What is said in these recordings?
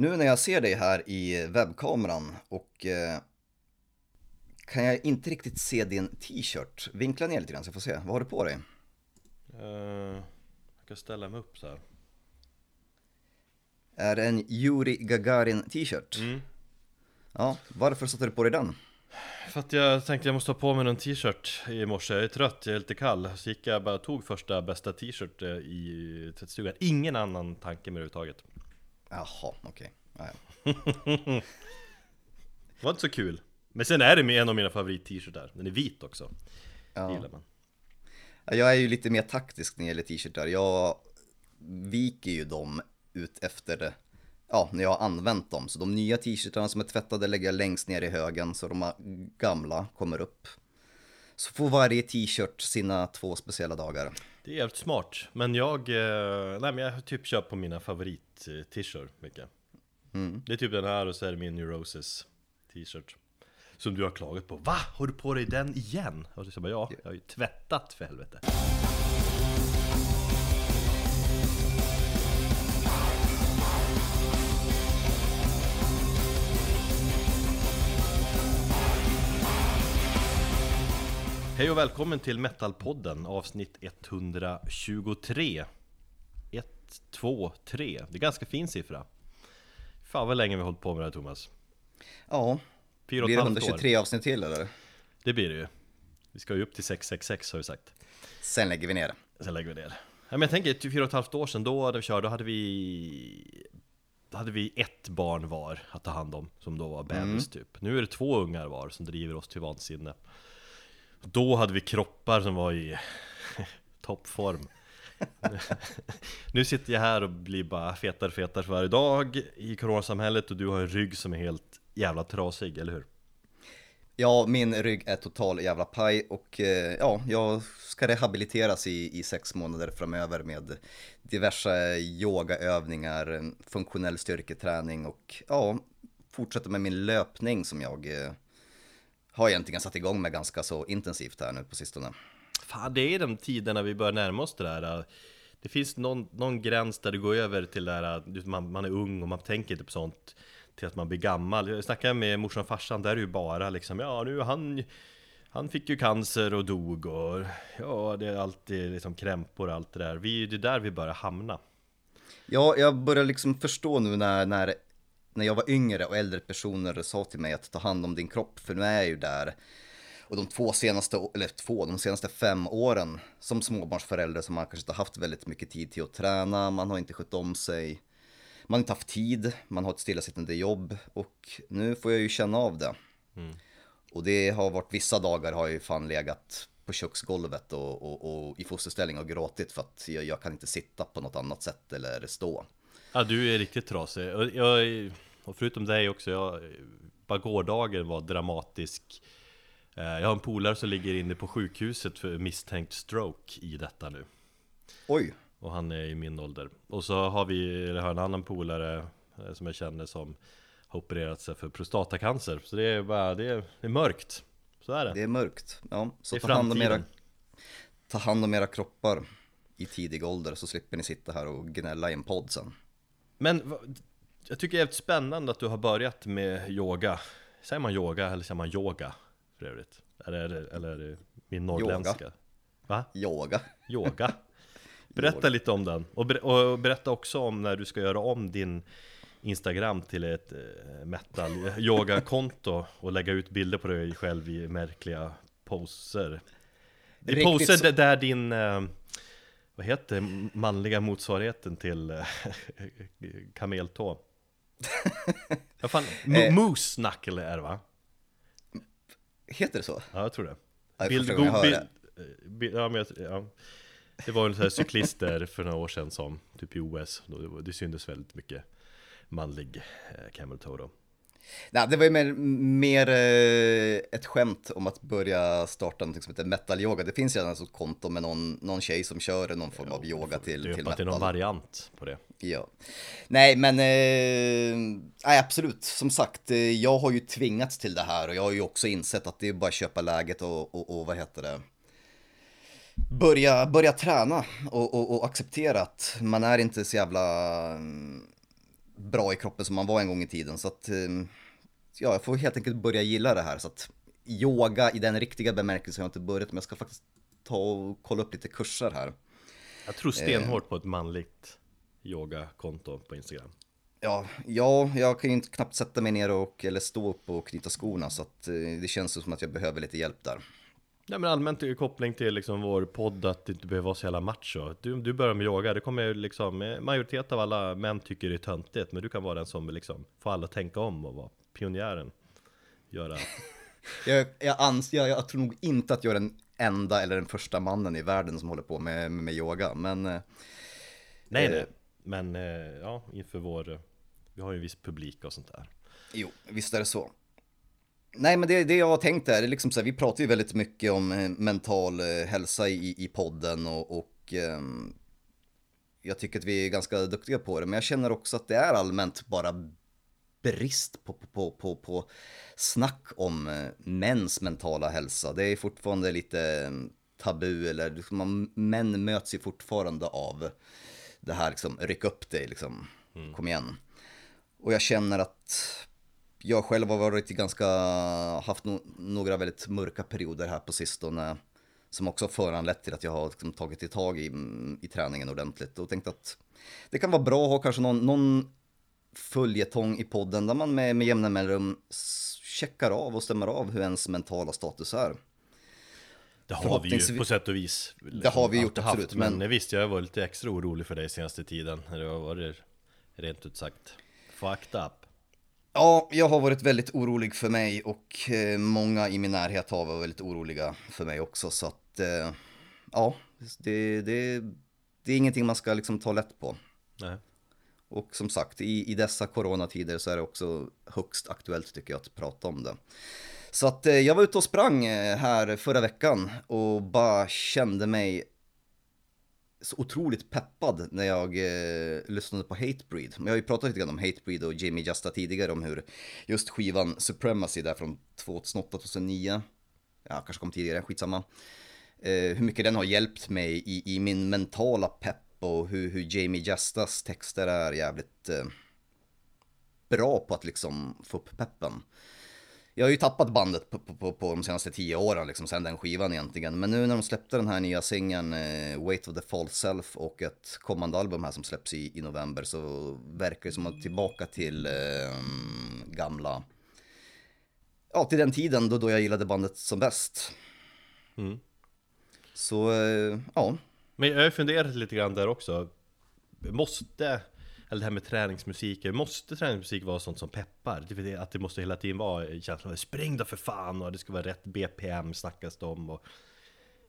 Nu när jag ser dig här i webbkameran och eh, kan jag inte riktigt se din t-shirt. Vinkla ner lite grann så jag får se. Vad har du på dig? Uh, jag kan ställa mig upp så här. Är det en Yuri Gagarin t-shirt? Mm. Ja, varför satte du på dig den? För att jag tänkte jag måste ha på mig någon t-shirt i morse, jag är trött, jag är lite kall Så gick jag bara och tog första bästa t-shirt eh, i tvättstugan Ingen annan tanke med överhuvudtaget Jaha, okej okay. Var inte så kul Men sen är det en av mina favorit-t-shirtar, den är vit också ja. Det gillar man Jag är ju lite mer taktisk när det gäller t-shirtar Jag viker ju dem ut efter ja, när jag har använt dem. Så de nya t-shirtarna som är tvättade lägger jag längst ner i högen så de gamla kommer upp. Så får varje t-shirt sina två speciella dagar. Det är jävligt smart, men jag, eh, nej men jag typ kör på mina favorit t-shirt mycket. Mm. Det är typ den här och så är det min Neurosis t-shirt. Som du har klagat på. Va? Har du på dig den igen? Och så bara, ja, jag har ju tvättat för helvete. Hej och välkommen till Metalpodden avsnitt 123 1, 2, 3 Det är ganska fin siffra. Fan vad länge vi har hållit på med det här Thomas. Ja. Fyra Blir det 123 år. avsnitt till eller? Det blir det ju. Vi ska ju upp till 666 har vi sagt. Sen lägger vi ner. Sen lägger vi ner. Ja, men Jag tänker, typ fyra och ett halvt år sedan då hade vi kört, då hade vi då hade vi ett barn var att ta hand om, som då var bebis mm. typ. Nu är det två ungar var som driver oss till vansinne då hade vi kroppar som var i toppform Nu sitter jag här och blir bara fetare och fetare för varje dag i coronasamhället och du har en rygg som är helt jävla trasig, eller hur? Ja, min rygg är total jävla paj och eh, ja, jag ska rehabiliteras i, i sex månader framöver med diverse yogaövningar, funktionell styrketräning och ja, fortsätta med min löpning som jag eh, har egentligen satt igång med ganska så intensivt här nu på sistone. Fan, det är de tiderna vi börjar närma oss det där. Det finns någon, någon gräns där det går över till det där, man, man är ung och man tänker inte på sånt till att man blir gammal. Jag snackade med morsan och farsan, där är ju bara liksom, ja nu han han fick ju cancer och dog och ja, det är alltid liksom krämpor och allt det där. Vi, det är där vi börjar hamna. Ja, jag börjar liksom förstå nu när, när när jag var yngre och äldre personer sa till mig att ta hand om din kropp, för nu är jag ju där. Och de två senaste, eller två, de senaste fem åren som småbarnsförälder som man kanske inte haft väldigt mycket tid till att träna, man har inte skött om sig, man har inte haft tid, man har ett stillasittande jobb och nu får jag ju känna av det. Mm. Och det har varit, vissa dagar har jag ju fan legat på köksgolvet och, och, och i fosterställning och gråtit för att jag, jag, kan inte sitta på något annat sätt eller stå. Ja, du är riktigt trasig. Jag, och förutom dig också, jag, bara gårdagen var dramatisk. Eh, jag har en polare som ligger inne på sjukhuset för misstänkt stroke i detta nu. Oj! Och han är i min ålder. Och så har vi, eller har en annan polare eh, som jag känner som har opererat sig för prostatacancer. Så det är bara, det är, det är mörkt. Så är det. Det är mörkt, ja. Så ta hand, om era, ta hand om era kroppar i tidig ålder så slipper ni sitta här och gnälla i en podd sen. Men jag tycker det är jävligt spännande att du har börjat med yoga Säger man yoga eller säger man yoga för övrigt? Eller är det, eller är det min norrländska? Yoga. Va? Yoga Yoga Berätta yoga. lite om den och, ber och, berätta också om när du ska göra om din Instagram till ett eh, metal yoga-konto och lägga ut bilder på dig själv i märkliga poser I poser så... där din eh, vad heter manliga motsvarigheten till eh, kameltå? Vad fan, eh. Moose Knuckle är det va? Heter det så? Ja, jag tror det. Ja, bild, god, bild, bild, ja, men, ja. Det var ju cyklister för några år sedan som, typ i OS, då, det syntes väldigt mycket manlig eh, camel toe då. Nej, det var ju mer, mer eh, ett skämt om att börja starta något som heter metal yoga. Det finns redan ett konto med någon, någon tjej som kör någon form av yoga till, till metal. Det är någon variant på det. Ja. Nej, men eh, nej, absolut. Som sagt, eh, jag har ju tvingats till det här och jag har ju också insett att det är bara att köpa läget och, och, och vad heter det? Börja, börja träna och, och, och acceptera att man är inte så jävla bra i kroppen som man var en gång i tiden. Så att, eh, ja, jag får helt enkelt börja gilla det här. Så att yoga i den riktiga bemärkelsen har jag inte börjat, men jag ska faktiskt ta och kolla upp lite kurser här. Jag tror stenhårt på ett manligt yogakonto på Instagram. Ja, ja, jag kan ju inte knappt sätta mig ner och, eller stå upp och knyta skorna så att eh, det känns som att jag behöver lite hjälp där. Ja men allmänt i koppling till liksom vår podd att det inte behöver vara så jävla macho. Du, du börjar med yoga, det kommer liksom eh, Majoritet av alla män tycker det är töntigt Men du kan vara den som liksom får alla att tänka om och vara pionjären. Göra jag, jag, ans, jag, jag tror nog inte att jag är den enda eller den första mannen i världen som håller på med, med, med yoga Men Nej eh, nej. Men eh, ja, inför vår Vi har ju en viss publik och sånt där. Jo, visst är det så Nej, men det, det jag har tänkt är, liksom så här, vi pratar ju väldigt mycket om eh, mental eh, hälsa i, i podden och, och eh, jag tycker att vi är ganska duktiga på det, men jag känner också att det är allmänt bara brist på, på, på, på snack om eh, mäns mentala hälsa. Det är fortfarande lite ehm, tabu, eller liksom, män möts ju fortfarande av det här liksom, ryck upp dig, liksom, mm. kom igen. Och jag känner att jag själv har varit ganska, haft no några väldigt mörka perioder här på sistone. Som också föranlett till att jag har liksom tagit i tag i, i träningen ordentligt och tänkt att det kan vara bra att ha kanske någon, någon följetong i podden där man med, med jämna mellanrum checkar av och stämmer av hur ens mentala status är. Det har vi ju på sätt och vis. Liksom, det har vi gjort absolut. Haft, men, men visst, jag har varit lite extra orolig för dig senaste tiden. Det har varit rent ut sagt fucked up. Ja, jag har varit väldigt orolig för mig och eh, många i min närhet har varit väldigt oroliga för mig också. Så att, eh, ja, det, det, det är ingenting man ska liksom ta lätt på. Nej. Och som sagt, i, i dessa coronatider så är det också högst aktuellt tycker jag att prata om det. Så att eh, jag var ute och sprang här förra veckan och bara kände mig så otroligt peppad när jag eh, lyssnade på Hatebreed. Men jag har ju pratat lite grann om Hatebreed och Jamie Justa tidigare om hur just skivan Supremacy där från 2008-2009, ja kanske kom tidigare, skitsamma. Eh, hur mycket den har hjälpt mig i, i min mentala pepp och hur, hur Jamie Justas texter är jävligt eh, bra på att liksom få upp peppen jag har ju tappat bandet på, på, på, de senaste tio åren, liksom, sen den skivan egentligen. Men nu när de släppte den här nya singeln, eh, Weight of the False Self och ett kommande album här som släpps i, i november så verkar det som att tillbaka till eh, gamla, ja till den tiden då, då jag gillade bandet som bäst. Mm. Så, eh, ja. Men jag har funderat lite grann där också. Måste eller det här med träningsmusik, måste träningsmusik vara sånt som peppar? Att det måste hela tiden vara känslan av spring då för fan och det ska vara rätt BPM snackas det om och,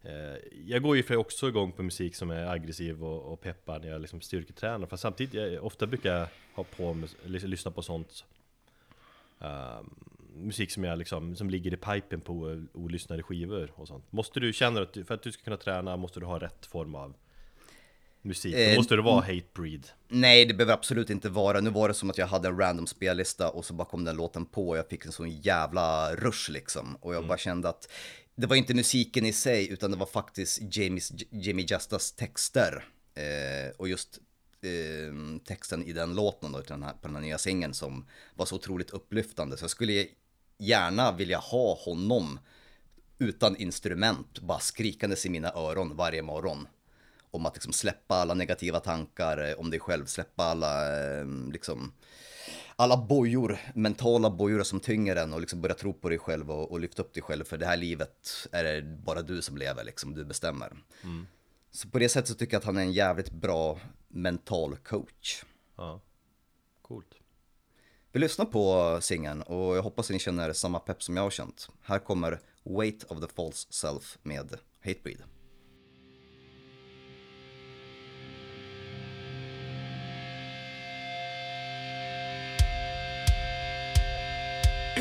eh, Jag går ju för också igång på musik som är aggressiv och, och peppar när jag liksom styrketränar. Fast samtidigt, jag, ofta brukar jag ha på lyssna på sånt uh, Musik som jag liksom, som ligger i pipen på olyssnade skivor och sånt. Måste du känna att, för att du ska kunna träna måste du ha rätt form av musik? Då måste det vara Hatebreed? Nej, det behöver absolut inte vara. Nu var det som att jag hade en random spellista och så bara kom den låten på och jag fick en sån jävla rush liksom. Och jag mm. bara kände att det var inte musiken i sig utan det var faktiskt Jamies, Jamie Justas texter. Eh, och just eh, texten i den låten då, den här, på den här nya singeln som var så otroligt upplyftande. Så jag skulle gärna vilja ha honom utan instrument, bara skrikandes i mina öron varje morgon om att liksom släppa alla negativa tankar eh, om dig själv, släppa alla eh, liksom alla bojor, mentala bojor som tynger en och liksom börja tro på dig själv och, och lyfta upp dig själv för det här livet är det bara du som lever liksom, du bestämmer. Mm. Så på det sättet så tycker jag att han är en jävligt bra mental coach. Ja, coolt. Vi lyssnar på singeln och jag hoppas att ni känner samma pepp som jag har känt. Här kommer Weight of the False Self med Hatebreed.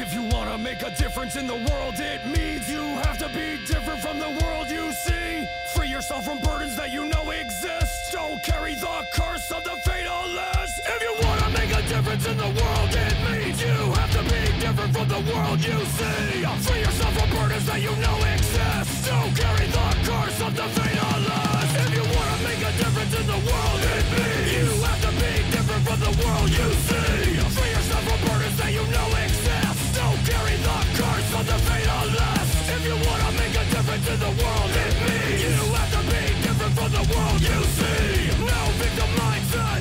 If you wanna make a difference in the world, it means you have to be different from the world you see. Free yourself from burdens that you know exist. Don't carry the curse of the fatalist. If you wanna make a difference in the world, it means you have to be different from the world you see. Free yourself from burdens that you know exist. Don't carry the curse of the fatalist. If you wanna make a difference in the world, it means you have to be different from the world you see. Free yourself from burdens that you know exist.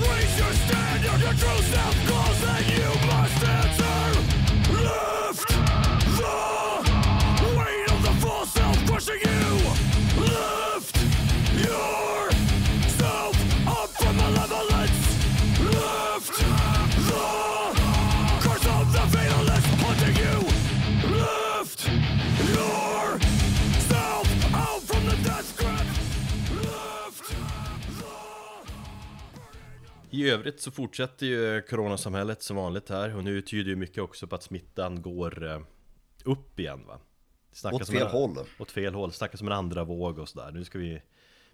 Raise your standard, your true self calls, I övrigt så fortsätter ju coronasamhället som vanligt här och nu tyder ju mycket också på att smittan går eh, upp igen va? Snackas Åt om en- fel håll. Åt fel håll, snackas om en andra våg och sådär. Nu ska vi,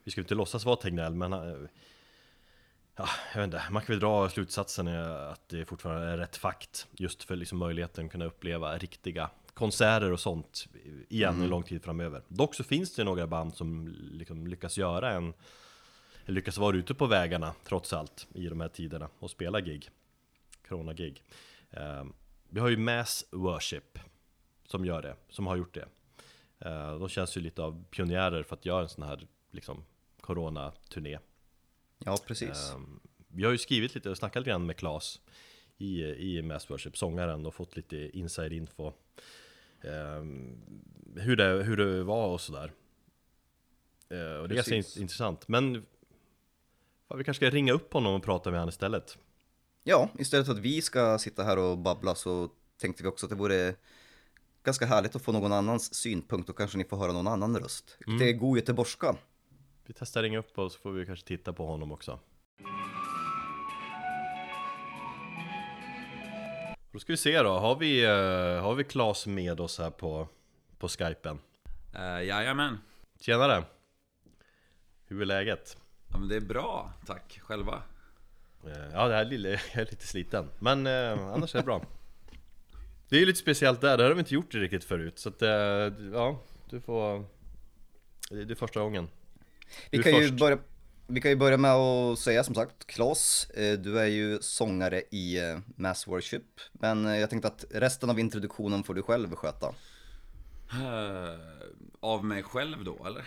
vi ska inte låtsas vara Tegnell men eh, Ja, jag vet inte, man kan väl dra slutsatsen är att det fortfarande är rätt fakt Just för liksom möjligheten att kunna uppleva riktiga konserter och sånt igen en lång tid framöver Dock så finns det några band som liksom lyckas göra en Lyckas vara ute på vägarna trots allt i de här tiderna och spela gig. Corona-gig eh, Vi har ju Mass Worship Som gör det, som har gjort det. Eh, De känns ju lite av pionjärer för att göra en sån här liksom Corona-turné. Ja, precis. Ehm, Vi har ju skrivit lite och snackat lite grann med Klas i, i Mass Worship, sångaren, och fått lite inside info ehm, hur, det, hur det var och sådär. Och det är ganska intressant, men fan, vi kanske ska ringa upp honom och prata med honom istället Ja, istället för att vi ska sitta här och babbla så tänkte vi också att det vore ganska härligt att få någon annans synpunkt och kanske ni får höra någon annan röst. Det är god göteborgska. Vi testar ringa upp och så får vi kanske titta på honom också Då ska vi se då, har vi, uh, har vi Klas med oss här på, på skypen? Uh, jajamän. Tjenare! Hur är läget? Ja, men det är bra, tack. Själva? Eh, Ja, det här lilla, jag är lite sliten Men eh, annars är det bra Det är ju lite speciellt där, det har vi inte gjort riktigt förut Så att, eh, ja, du får Det är första gången Vi kan, ju börja, vi kan ju börja med att säga som sagt, Klas, eh, du är ju sångare i eh, Mass Worship. Men jag tänkte att resten av introduktionen får du själv sköta. Av mig själv då, eller?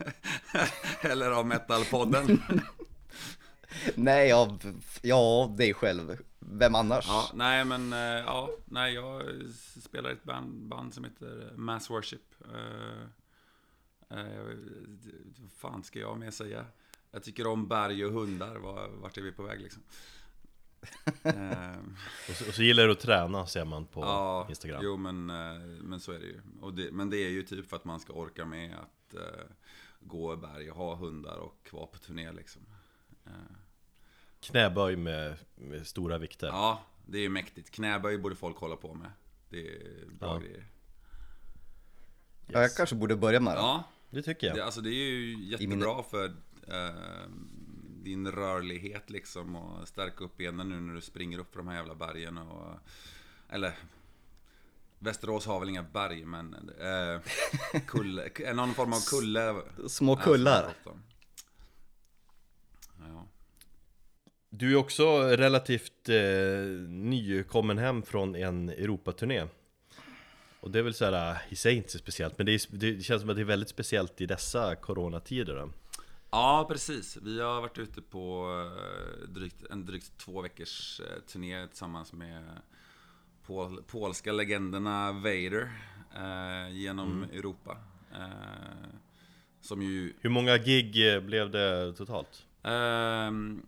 eller av Metalpodden? Nej, av, ja, dig själv. Vem annars? ja, nej men, eh, ja, nej jag spelar i ett band, band som heter Mass Worship. Uh, vad fan ska jag mer säga? Jag tycker om berg och hundar, Var- vart är vi på väg liksom? Eh, och så, och så gillar du att träna ser man på Ja, Instagram jo men, eh, men så är det ju. Och det, men det är ju typ för att man ska orka med att eh, gå i berg och ha hundar och vara på turné liksom. Eh, Knäböj med, med stora vikter ja, det är ju mäktigt. Knäböj borde folk hålla på med. Det är bra Ja. grejer. Ja, jag kanske borde börja med det. Ja, Det tycker jag det, alltså det är ju jättebra för eh, din rörlighet liksom och stärka upp benen nu när du springer upp för de här jävla bergen och Eller Västerås har väl inga berg men eh, kulle, eh, någon form av kulle Små kullar. Ja. Du är också relativt eh, nykommen hem från en Europaturné Och det är väl såhär, i sig inte så speciellt Men det, är, det känns som att det är väldigt speciellt i dessa coronatider då. Ja, precis. Vi har varit ute på eh, drygt, en drygt två veckors eh, turné tillsammans med pol, polska legenderna Vader eh, genom Europa. Eh, som ju... Hur många gig eh, blev det totalt? ehm,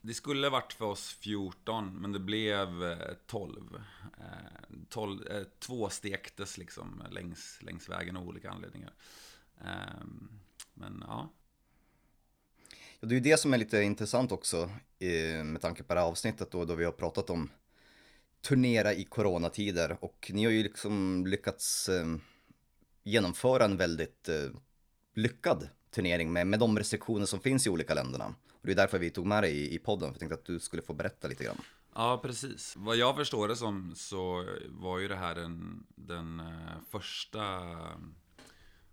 det skulle varit för oss 14, men det blev eh, 12. Eh, 12 eh, två stektes liksom längs, längs vägen av olika anledningar. Ehm, men ja, Och det är ju det som är lite intressant också eh, med tanke på det här avsnittet då, då vi har pratat om turnera i coronatider och ni har ju liksom lyckats eh, genomföra en väldigt eh, lyckad turnering med, med de restriktioner som finns i olika länderna. Och det är därför vi tog med dig i, i podden, för jag tänkte att du skulle få berätta lite grann. Ja, precis. Vad jag förstår det som så var ju det här den, den eh, första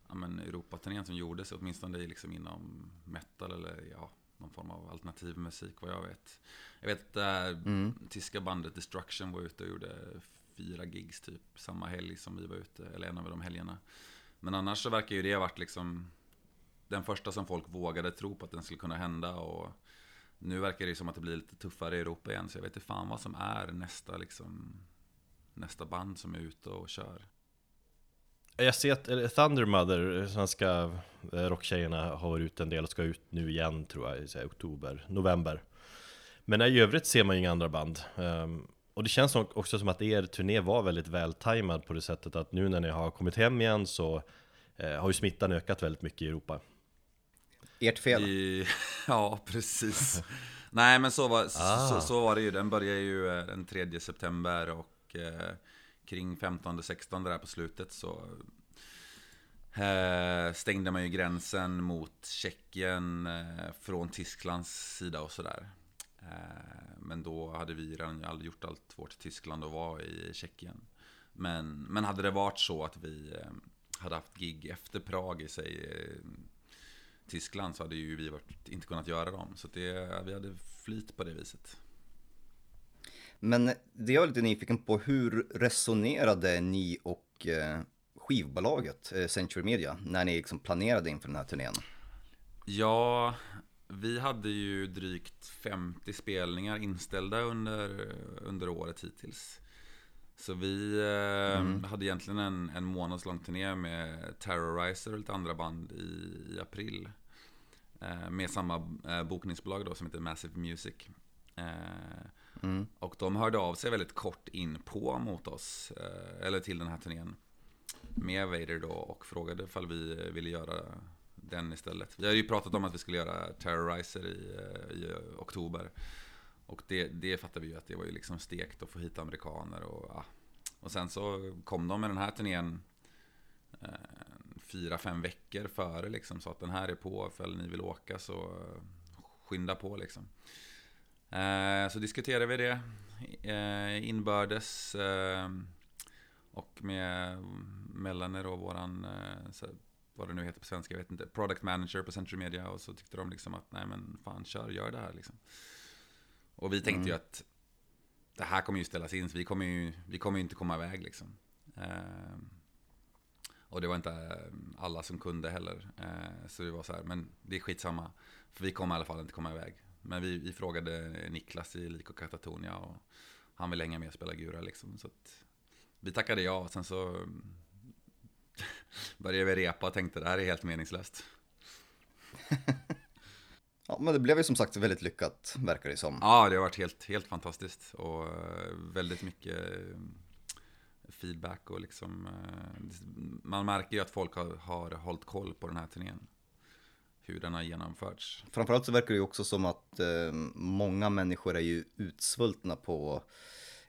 ja, Europaturnén som gjordes, åtminstone liksom inom metal eller ja, någon form av alternativ musik vad jag vet. Jag vet äh, mm. tyska bandet Destruction var ute och gjorde fyra gigs typ samma helg som vi var ute, eller en av de helgerna. Men annars så verkar ju det ha varit liksom den första som folk vågade tro på att den skulle kunna hända och nu verkar det som att det blir lite tuffare i Europa igen så jag vet inte fan vad som är nästa liksom nästa band som är ute och kör. Jag ser att Thunder Mother, svenska eh, rocktjejerna, har varit ute en del och ska ut nu igen tror jag, i oktober, november. Men i övrigt ser man ju inga andra band. Um, och det känns också som att er turné var väldigt vältajmad på det sättet att nu när ni har kommit hem igen så eh, har ju smittan ökat väldigt mycket i Europa. Ert fel. I, ja, precis. Nej, men så var, ah. så, så, var det ju. Den började ju eh, den 3 september och eh, kring 15-16 där på slutet så eh, stängde man ju gränsen mot Tjeckien eh, från Tysklands sida och sådär. Eh, men då hade vi redan aldrig gjort allt vårt Tyskland och var i Tjeckien. Men, men hade det varit så att vi eh, hade haft gig efter Prag i sig Tyskland så hade ju vi varit, inte kunnat göra dem. Så det, vi hade flyt på det viset. Men det jag är lite nyfiken på, hur resonerade ni och skivbolaget Century Media när ni liksom planerade inför den här turnén? Ja, vi hade ju drygt 50 spelningar inställda under, under året hittills. Så vi eh, mm. hade egentligen en, en månadslång turné med Terrorizer och lite andra band i, i april. Eh, med samma eh, bokningsbolag då som heter Massive Music. Eh, mm. Och de hörde av sig väldigt kort in på mot oss, eh, eller till den här turnén. Med Vader då och frågade ifall vi ville göra den istället. Vi hade ju pratat om att vi skulle göra Terrorizer i, eh, i oktober. Och det, det fattade vi ju att det var ju liksom stekt att få hit amerikaner och ja. Och sen så kom de med den här turnén eh, fyra, fem veckor före liksom. Så att den här är på, ifall ni vill åka så eh, skynda på liksom. Eh, så diskuterade vi det eh, inbördes. Eh, och med Mellaner och våran så, vad det nu heter på svenska, jag vet inte, product manager på Century Media och så tyckte de liksom att nej men fan kör, gör det här liksom. Och vi tänkte mm. ju att det här kommer ju ställas in, så vi kommer ju, vi kommer ju inte komma iväg liksom. Eh, och det var inte eh, alla som kunde heller. Eh, så det var så här, men det är skitsamma. För vi kommer i alla fall inte komma iväg. Men vi, vi frågade Niklas i Liko Katatonia och han vill hänga med och spela Gura liksom. Så vi tackade ja, sen så började vi repa och tänkte det här är helt meningslöst. ja, men det blev ju som sagt väldigt lyckat, verkar det som. Ja, det har varit helt, helt fantastiskt och eh, väldigt mycket eh, feedback och liksom eh, man märker ju att folk har, har hållit koll på den här turnén. Hur den har genomförts. Framförallt så verkar det ju också som att eh, många människor är ju utsvultna på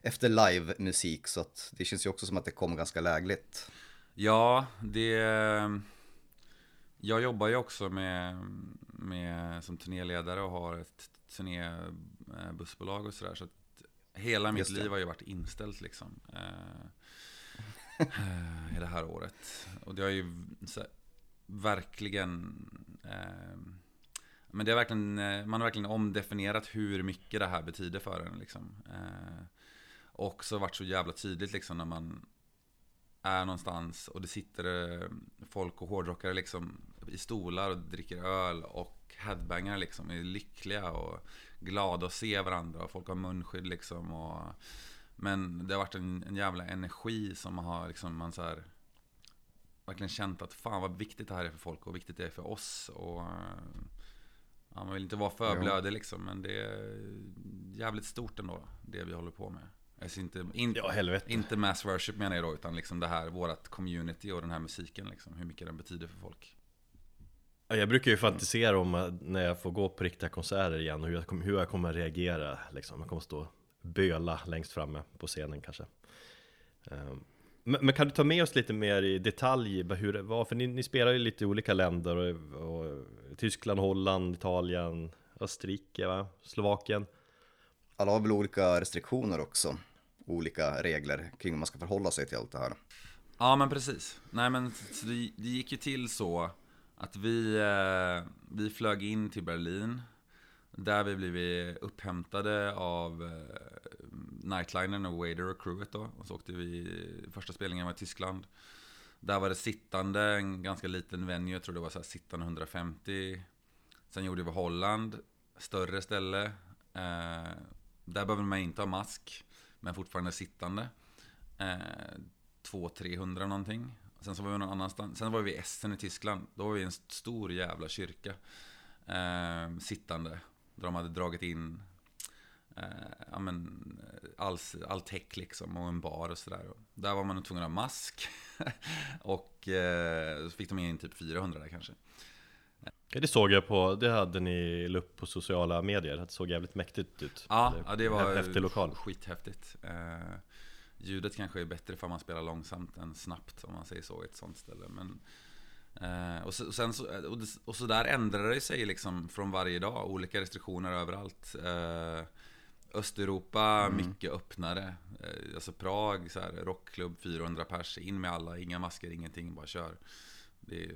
efter live-musik så att det känns ju också som att det kommer ganska lägligt. Ja, det... Jag jobbar ju också med, med som turnéledare och har ett turnébussbolag och sådär. Så att hela mitt liv har ju varit inställt liksom. Eh, I det här året. Och det har ju verkligen... Eh, men det är verkligen, eh, man har verkligen omdefinierat hur mycket det här betyder för en. Liksom. Eh, och så varit så jävla tydligt liksom när man är någonstans och det sitter eh, folk och hårdrockare liksom i stolar och dricker öl och headbangar liksom är lyckliga och glada att se varandra och folk har munskydd liksom och men det har varit en, en jävla energi som har liksom man så här verkligen känt att fan vad viktigt det här är för folk och viktigt det är för oss och ja, man vill inte vara för blödig liksom men det är jävligt stort ändå det vi håller på med. Alltså inte, in, ja, inte mass worship menar jag då, utan liksom det här, vårat community och den här musiken, liksom, hur mycket den betyder för folk. Jag brukar ju fantisera om när jag får gå på riktiga konserter igen och hur jag kommer, hur jag kommer reagera. Liksom. Jag kommer stå böla längst framme på scenen kanske. Ehm, men, men, kan du ta med oss lite mer i detalj hur det var? För ni, ni spelar ju lite i olika länder, och, och Tyskland, Holland, Italien, Österrike, va? Slovakien. Alla har väl olika restriktioner också olika regler kring hur man ska förhålla sig till allt det här. Ja men precis. Nej men det, det gick ju till så att vi, eh, vi flög in till Berlin Där vi blivit upphämtade av Nightlinern och Wader och crewet då. Och så åkte vi, första spelningen var i Tyskland. Där var det sittande, en ganska liten venue, jag tror det var så här sittande 150. Sen gjorde vi Holland, större ställe. Eh, där behöver man inte ha mask, men fortfarande sittande. Eh, 200-300 någonting. Sen så var vi någon annanstans. Sen var vi i Essen i Tyskland. Då var vi i en stor jävla kyrka. Eh, sittande. Där de hade dragit in eh, ja, men, all, all tech liksom och en bar och sådär. Där var man tvungen att ha mask. och eh, så fick de in typ 400 där kanske. Ja, det såg jag på, det hade ni upp på sociala medier, det såg jävligt mäktigt ut. Ja, ja det var Häftig lokal. skithäftigt. Eh, Ljudet kanske är bättre för man spelar långsamt än snabbt om man säger så i ett sånt ställe. Men eh, och, så, och, sen så, och, det, och så där ändrar det sig liksom från varje dag, olika restriktioner överallt. Eh, Östeuropa, Mm. mycket öppnare eh, Alltså Prag, så här, rockklubb, 400 pers, in med alla, inga masker, ingenting, bara kör det,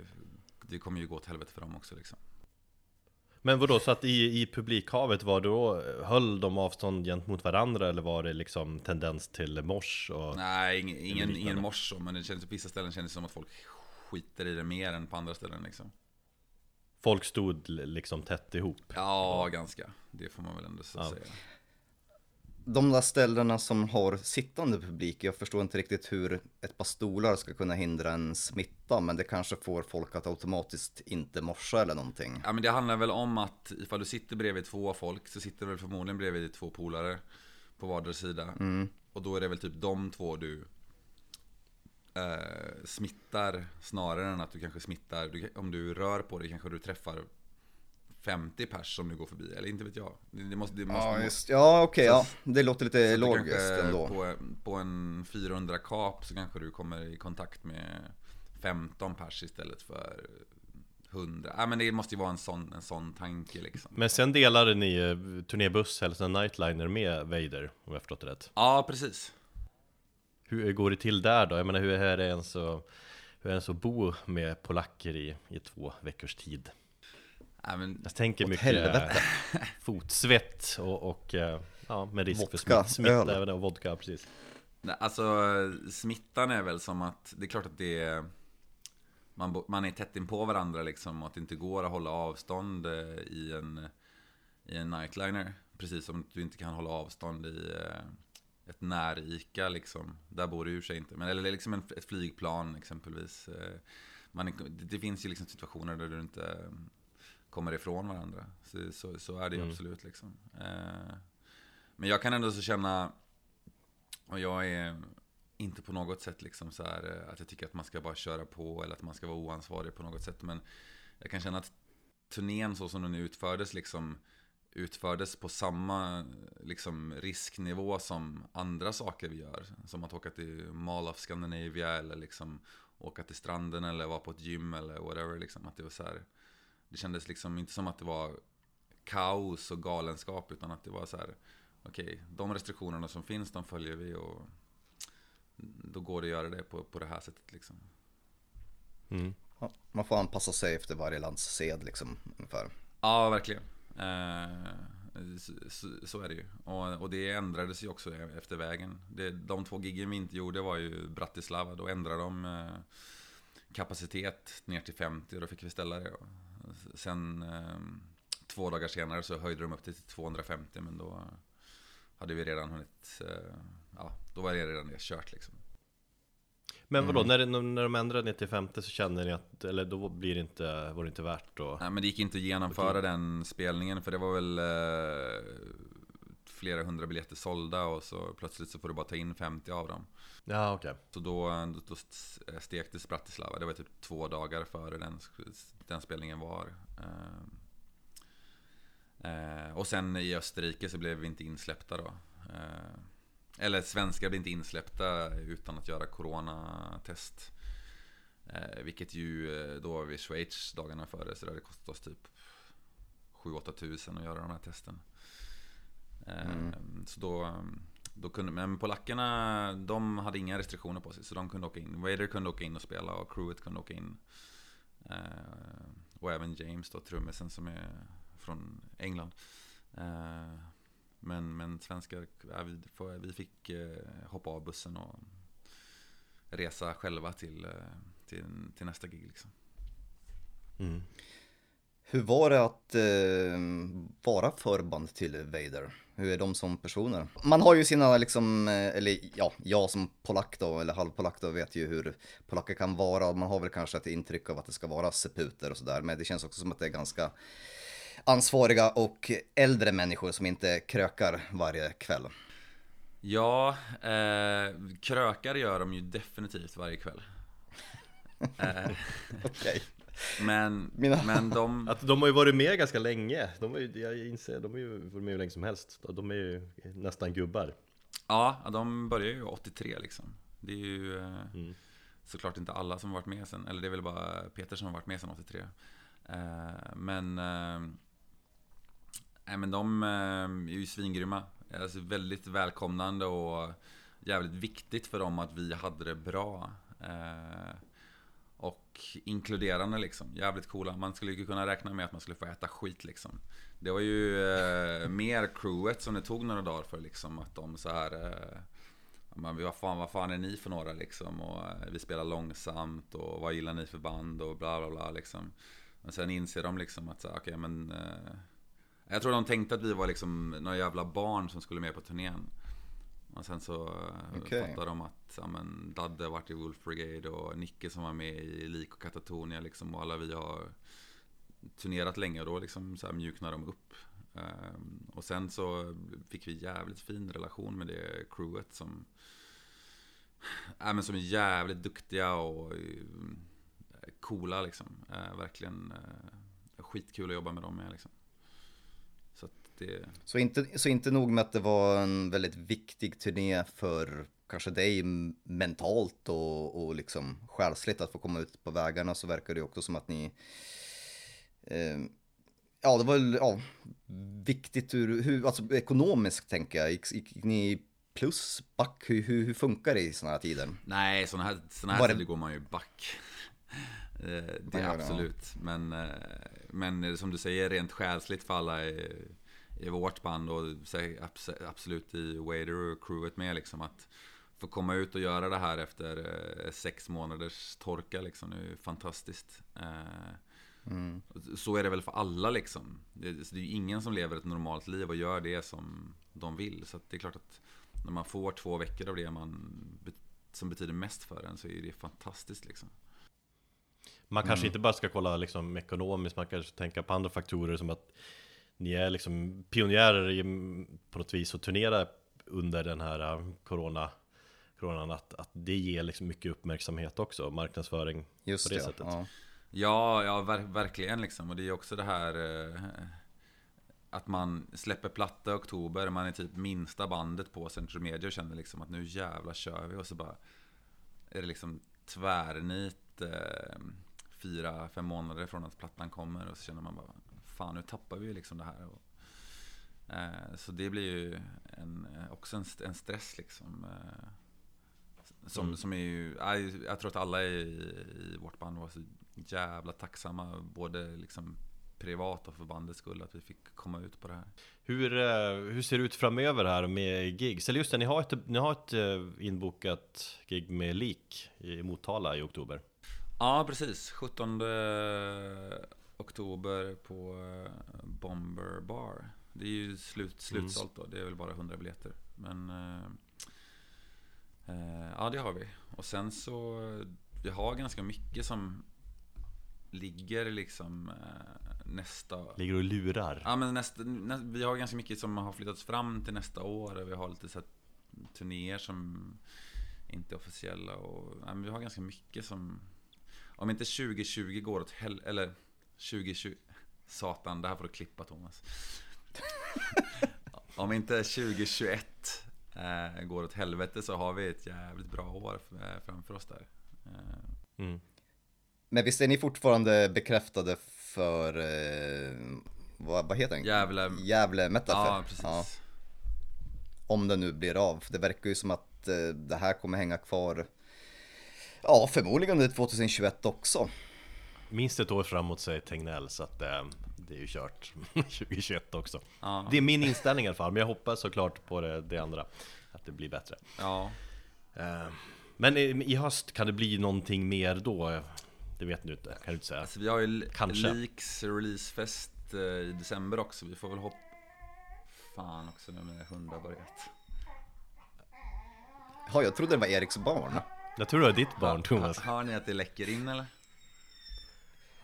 det kommer ju gå åt helvete för dem också liksom Men vadå, så att i, i publikhavet var då, höll de avstånd gentemot varandra eller var det liksom tendens till mors? Och... Nej, ingen, ingen, ingen mors så, men det känns, på vissa ställen känns det som att folk skiter i det mer än på andra ställen liksom. Folk stod liksom tätt ihop Ja, ganska. Det får man väl ändå så Ja. säga. De där ställena som har sittande publik, jag förstår inte riktigt hur ett par stolar ska kunna hindra en smitta, men det kanske får folk att automatiskt inte morsa eller någonting. Ja, men det handlar väl om att ifall du sitter bredvid två folk så sitter du väl förmodligen bredvid två polare på vardera sida. Och då är det väl typ de två du eh, smittar snarare än att du kanske smittar. Du, om du rör på dig kanske du träffar 50 pers som du går förbi. Eller inte vet jag. Det, måste, det måste, Ja, just, ja okej, Så- ja. Det låter lite logiskt ändå. På, på en 400 kap så kanske du kommer i kontakt med 15 pers istället för 100. Ja men det måste ju vara en sån, en sån tanke liksom. Men sen delade ni eh, turnébuss, Hälsan Nightliner med Vader, om jag förstått det rätt Ja precis. Hur går det till där då? Jag menar hur är det ens att, hur är det ens att bo med polacker i, i två veckors tid? Men, Jag tänker mycket helvete. fotsvett och, och eh, ja, med risk Vodka, för smitt, smitta öl. och vodka, precis alltså smittan är väl som att det är klart att det är man, man är tätt in på varandra liksom och att det inte går att hålla avstånd eh, i en, i en nightliner. Precis som du inte kan hålla avstånd i eh, ett närika liksom. Där bor du ur sig inte. Men eller liksom en, ett flygplan exempelvis. Eh, Man, det, det finns ju liksom situationer där du inte eh, kommer ifrån varandra. Så, så, så är det ju Mm. absolut liksom. Eh, Men jag kan ändå så känna, och jag är inte på något sätt liksom så här eh, att jag tycker att man ska bara köra på eller att man ska vara oansvarig på något sätt. Men jag kan känna att turnén så som den utfördes liksom utfördes på samma liksom, risknivå som andra saker vi gör. Som att åka till Mall of Scandinavia eller liksom åka till stranden eller vara på ett gym eller whatever. Liksom. Att det, var så här, det kändes liksom inte som att det var kaos och galenskap utan att det var så här okej, de restriktionerna som finns de följer vi och då går det att göra det på, på det här sättet liksom. mm. Ja, man får anpassa sig efter varje lands sed liksom, ungefär. Ja, verkligen. Eh, så, så, så är det ju. Och, och det ändrades ju också efter vägen. Det, de två giggen vi inte gjorde var ju Bratislava. Då ändrade de eh, kapacitet ner till 50 och då fick vi ställa det. Och sen eh, två dagar senare så höjde de upp det till 250 men då hade vi redan hunnit, eh, ja, då var det redan det kört liksom. Men vadå, när, det- när de ändrade ner till 50 så kände ni att, eller då blir det inte, var det inte värt att Nej men det gick inte att genomföra den spelningen för det var väl eh, flera hundra biljetter sålda och så plötsligt så får du bara ta in 50 av dem. Ja okej Så då, då, stektes Bratislava, det var typ två dagar före den, den spelningen var. Eh, eh, och sen i Österrike så blev vi inte insläppta då. Eh, eller svenskar blev inte insläppta utan att göra coronatest. Eh, vilket ju, eh, då var vi i Schweiz dagarna före så det hade kostat oss typ 7-8 tusen att göra de här testen. Eh, Så då, då kunde, men polackerna, de hade inga restriktioner på sig så de kunde åka in. Vader kunde åka in och spela och crewet kunde åka in. Eh, och även James då, trummisen som är från England. Eh, men, men svenskar, ja, vi, vi fick eh, hoppa av bussen och resa själva till, eh, till, till nästa gig liksom. Mm. Hur var det att eh, vara förband till Vader? Hur är de som personer? Man har ju sina liksom, eh, eller ja, jag som polack då, eller halvpolack då, vet ju hur polacker kan vara. Man har väl kanske ett intryck av att det ska vara seputer och sådär, men det känns också som att det är ganska ansvariga och äldre människor som inte krökar varje kväll. Ja, eh, krökar gör de ju definitivt varje kväll. Eh, Okej. Men, Mina- men de... Att de har ju varit med ganska länge, de har ju, jag inser, de har ju varit med hur länge som helst De är ju nästan gubbar Ja, de börjar ju 83 liksom. Det är ju eh, Mm. såklart inte alla som har varit med sen, eller det är väl bara Peter som har varit med sen 83. Eh, men, eh, nej, men de är ju svingrymma. Alltså väldigt välkomnande och jävligt viktigt för dem att vi hade det bra. Eh, och inkluderande liksom, jävligt coola. Man skulle ju kunna räkna med att man skulle få äta skit liksom. Det var ju eh, mer crewet som det tog några dagar för liksom att de så här eh, man, vad fan, vad fan är ni för några liksom? Och eh, vi spelar långsamt och vad gillar ni för band och bla bla bla liksom. Men sen inser de liksom att så här, okej men eh, Jag tror de tänkte att vi var liksom några jävla barn som skulle med på turnén. Och sen så eh, Okej. fattade de att ja, men, Dadde varit i Wolf Brigade och Nicke som var med i Lik och Katatonia liksom. Och alla vi har turnerat länge och då liksom så här mjuknade de upp. Ehm, och sen så fick vi jävligt fin relation med det crewet som äh, men som är jävligt duktiga och eh, coola liksom. Eh, verkligen eh, skitkul att jobba med dem med liksom. Det, Så inte, så inte nog med att det var en väldigt viktig turné för kanske dig mentalt och, och liksom själsligt att få komma ut på vägarna så verkar det också som att ni eh, Ja, det var ja, viktigt ur, hur, alltså ekonomiskt tänker jag. Gick, gick ni plus, back, hur, hur, hur funkar det i sådana här tider? Nej, sådana här, såna här det- tider går man ju back. Det är gör det, absolut. Men, eh, men som du säger, rent själsligt för alla i vårt band och absolut i Wader och crewet med liksom att få komma ut och göra det här efter eh, sex månaders torka liksom, det är ju fantastiskt. Eh, Mm. Så är det väl för alla liksom. Det, är ju ingen som lever ett normalt liv och gör det som de vill. Så att det är klart att när man får två veckor av det man, som betyder mest för en så är det fantastiskt liksom. Man kanske inte bara ska kolla liksom ekonomiskt, man kanske tänka på andra faktorer som att ni är liksom pionjärer i, på något vis och turnerar under den här äh, corona Coronan, att, att det ger liksom mycket uppmärksamhet också, marknadsföring Just på det det, sättet. ja. Ja, ja ver verkligen liksom. Och det är också det här eh, att man släpper platta i oktober, man är typ minsta bandet på Central Media och känner liksom att nu jävla kör vi och så bara är det liksom tvärnit eh, fyra, fem månader från att plattan kommer och så känner man bara fan nu tappar vi liksom det här. Och, eh, så det blir ju en, också en, en stress liksom. Eh, som, Mm. som är ju, jag, jag tror att alla i, i vårt band var så jävla tacksamma, både liksom privat och för bandets skull, att vi fick komma ut på det här. Hur, eh, hur ser det ut framöver här med gigs? Eller just det, ni har ett, ni har ett eh, inbokat gig med Lik i Motala i oktober. Ja, precis. 17 oktober på eh, Bomber Bar. Det är ju slut, slutsålt då, det är väl bara 100 biljetter. Men eh, eh, ja, det har vi. Och sen så, vi har ganska mycket som ligger liksom eh, nästa Ligger och lurar. Ja men nästa, nä, vi har ganska mycket som har flyttats fram till nästa år och vi har lite så här turnéer som inte är officiella och ja, vi har ganska mycket som Om inte 2020 går åt hel... eller 2020 Satan, det här får du klippa Thomas Om inte 2021 eh, går åt helvete så har vi ett jävligt bra år f- framför oss där eh, Mm. Men visst är ni fortfarande bekräftade för, eh, vad, vad heter den? Gävle Gävle Metal Ja, precis om det nu blir av. För det verkar ju som att eh, det här kommer hänga kvar, ja förmodligen under 2021 också. Minst ett år framåt säger Tegnell så att eh, det är ju kört 2021 också. Det är min inställning i alla fall, men jag hoppas såklart på det, det andra. Att det blir bättre. Ja. Eh, Men i, i höst, kan det bli någonting mer då? Det vet du inte, kan du inte säga. Så vi har ju Kanske. Leaks releasefest eh, i december också. Vi får väl hoppa... Fan också nu när hundar börjat. Ja, jag trodde det var Eriks barn. Jag tror det är ditt barn Thomas. Hör ni att det läcker in eller?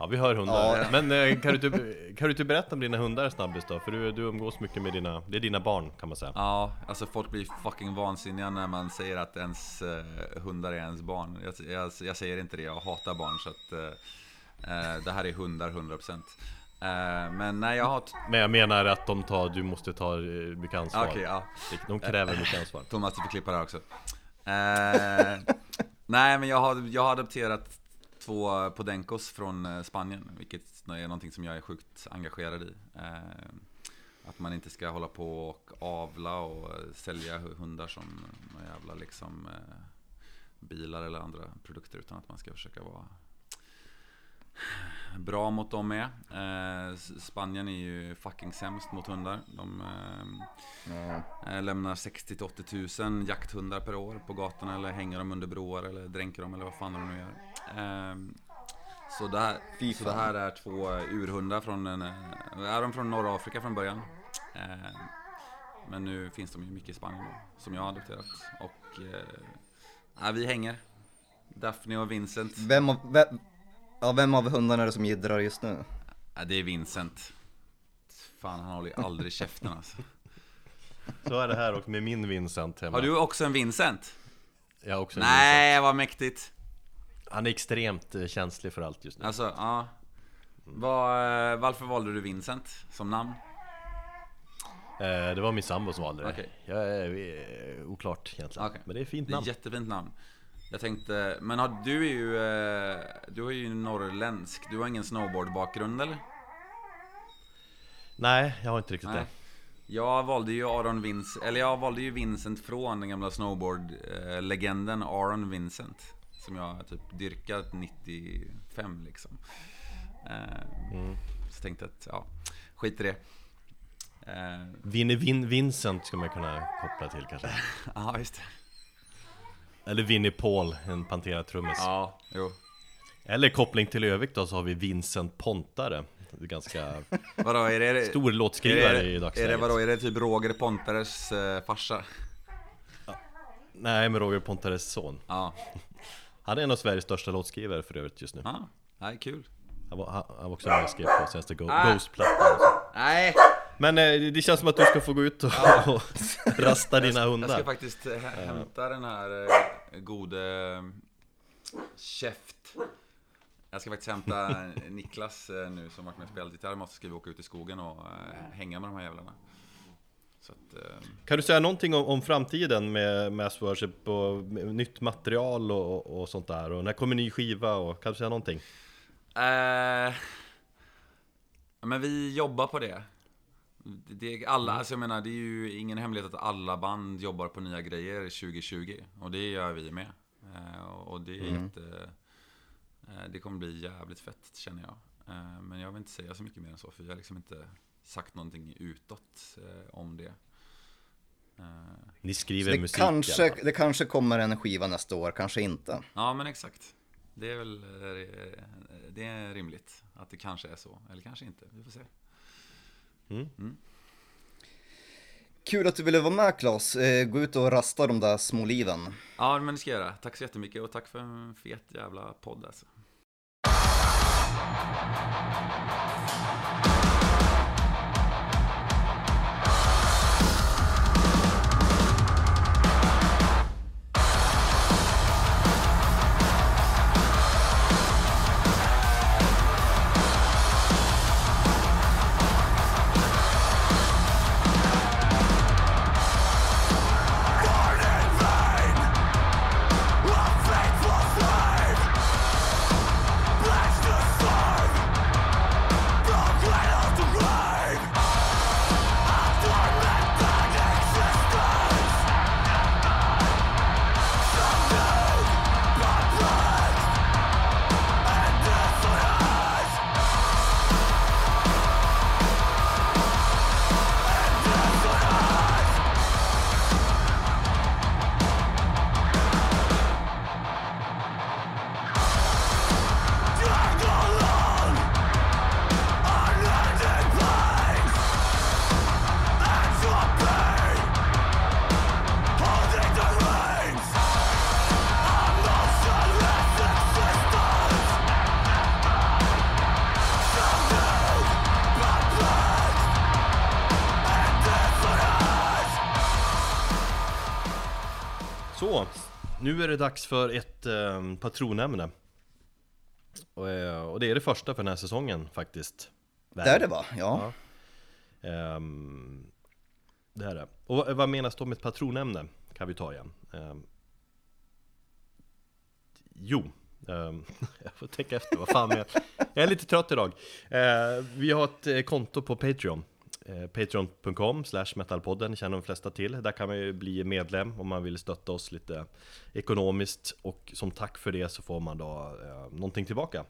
Ja, vi hör hundar. Ja. Men eh, kan du, inte, kan du inte berätta om dina hundar snabbis då? För du, du umgås mycket med dina, det är dina barn kan man säga. Ja, alltså folk blir fucking vansinniga när man säger att ens eh, hundar är ens barn. Jag, jag, jag säger inte det, jag hatar barn så att eh, eh, det här är hundar 100%. Eh, men nej, jag har... Men jag menar att de tar, du måste ta mycket ansvar. Okej, ja. De kräver mycket ansvar. Thomas, du får klippa det här också. Eh, nej, men jag har, jag har adopterat två podencos från eh, Spanien, vilket är någonting som jag är sjukt engagerad i. Eh, att man inte ska hålla på och avla och eh, sälja hundar som några jävla liksom bilar eller andra produkter, utan att man ska försöka vara bra mot dem med. Eh, Spanien är ju fucking sämst mot hundar. De eh, eh, lämnar 60 till 80 000 jakthundar per år på gatorna eller hänger dem under broar eller dränker dem eller vad fan de nu gör. Eh, så, det här, så det här är två urhundar från, en, eh, är de från norra Afrika från början. Eh, men nu finns de ju mycket i Spanien då, som jag har adopterat. Och eh, vi hänger. Daphne och Vincent. Vem vem, ja, vem av hundarna är det som jiddrar just nu? Ja, det är Vincent. Fan, han håller ju aldrig käften alltså. Så är det här och med min Vincent hemma. Har du också en Vincent? Jag har också en Vincent. Nej, vad mäktigt. Han är extremt eh, känslig för allt just nu. Alltså, ja. Vad, eh, varför valde du Vincent som namn? Eh, det var min sambo som valde det. Okej. Jag är oklart egentligen. Okej. Men det är ett fint Det är namn. ett jättefint namn. Jag tänkte, men har, du är ju, eh, du är ju norrländsk. Du har ingen snowboardbakgrund eller? Nej, jag har inte riktigt Nej. det. Jag valde ju Aron Vincent, eller jag valde ju Vincent från den gamla snowboard-legenden Aron Vincent. Som jag typ dyrkat 95 liksom. Eh, Så tänkte att, ja, skit i det. Eh, Vinnie Vin Vincent skulle man kunna koppla till kanske. Ja, just det. Eller Vinnie Paul, en Pantera-trummis. Ja, jo. Eller koppling till övrigt då så har vi Vincent Pontare. Det är Ganska Vadå, är det... stor är låtskrivare det, i är dagsläget. det, vadå, är det typ Roger Pontares eh, farsa? Nej, men Roger Pontares son. Ja. Han är en av Sveriges största låtskrivare för övrigt just nu. Ja, nej, kul. Han var, han, han var också med och skrev på senaste Ah. Ghost-plattan. Nej! Men eh, det känns som att du ska få gå ut och, och rasta dina Jag hundar. ska faktiskt eh, hä- hämta den här eh, gode Käft. Jag ska faktiskt hämta Niklas nu som varit med och spelat gitarr. Måste ska vi åka ut i skogen och hänga med de här jävlarna. Så att, Kan du säga någonting om, om framtiden med Mass Worship och nytt material och, och sånt där? Och när kommer ny skiva? Och, kan du säga någonting? Eh, men vi jobbar på det. Det är alla, alltså jag menar, det är ju ingen hemlighet att alla band jobbar på nya grejer 2020. Och det gör vi med. Eh, och det är jätte... Eh, det kommer bli jävligt fett känner jag. Eh, men jag vill inte säga så mycket mer än så, för jag har liksom inte sagt någonting utåt eh, om det. Eh, Ni skriver det, musik kanske, det kanske kommer en skiva nästa år, kanske inte. ja, men exakt. Det är väl det är rimligt att det kanske är så, eller kanske inte. Vi får se. Mm. Kul att du ville vara med Klas, eh, Gå ut och rasta de där små liven. Ja, men det ska jag göra. Tack så jättemycket och tack för en fet jävla podd alltså. Nu är det dags för ett eh, patronämne. Och, eh, och det är det första för den här säsongen faktiskt. Det är det va? Ja. Ehm, det är det. Och vad, vad menas då med ett patronämne? Kan vi ta igen. Ehm, jo, ehm, jag får tänka efter, vad fan jag, jag är lite trött idag. Eh, vi har ett eh, konto på Patreon. Eh, Patreon.com slash metalpodden känner de flesta till. Där kan man ju bli medlem om man vill stötta oss lite ekonomiskt. Och som tack för det så får man då eh, någonting tillbaka.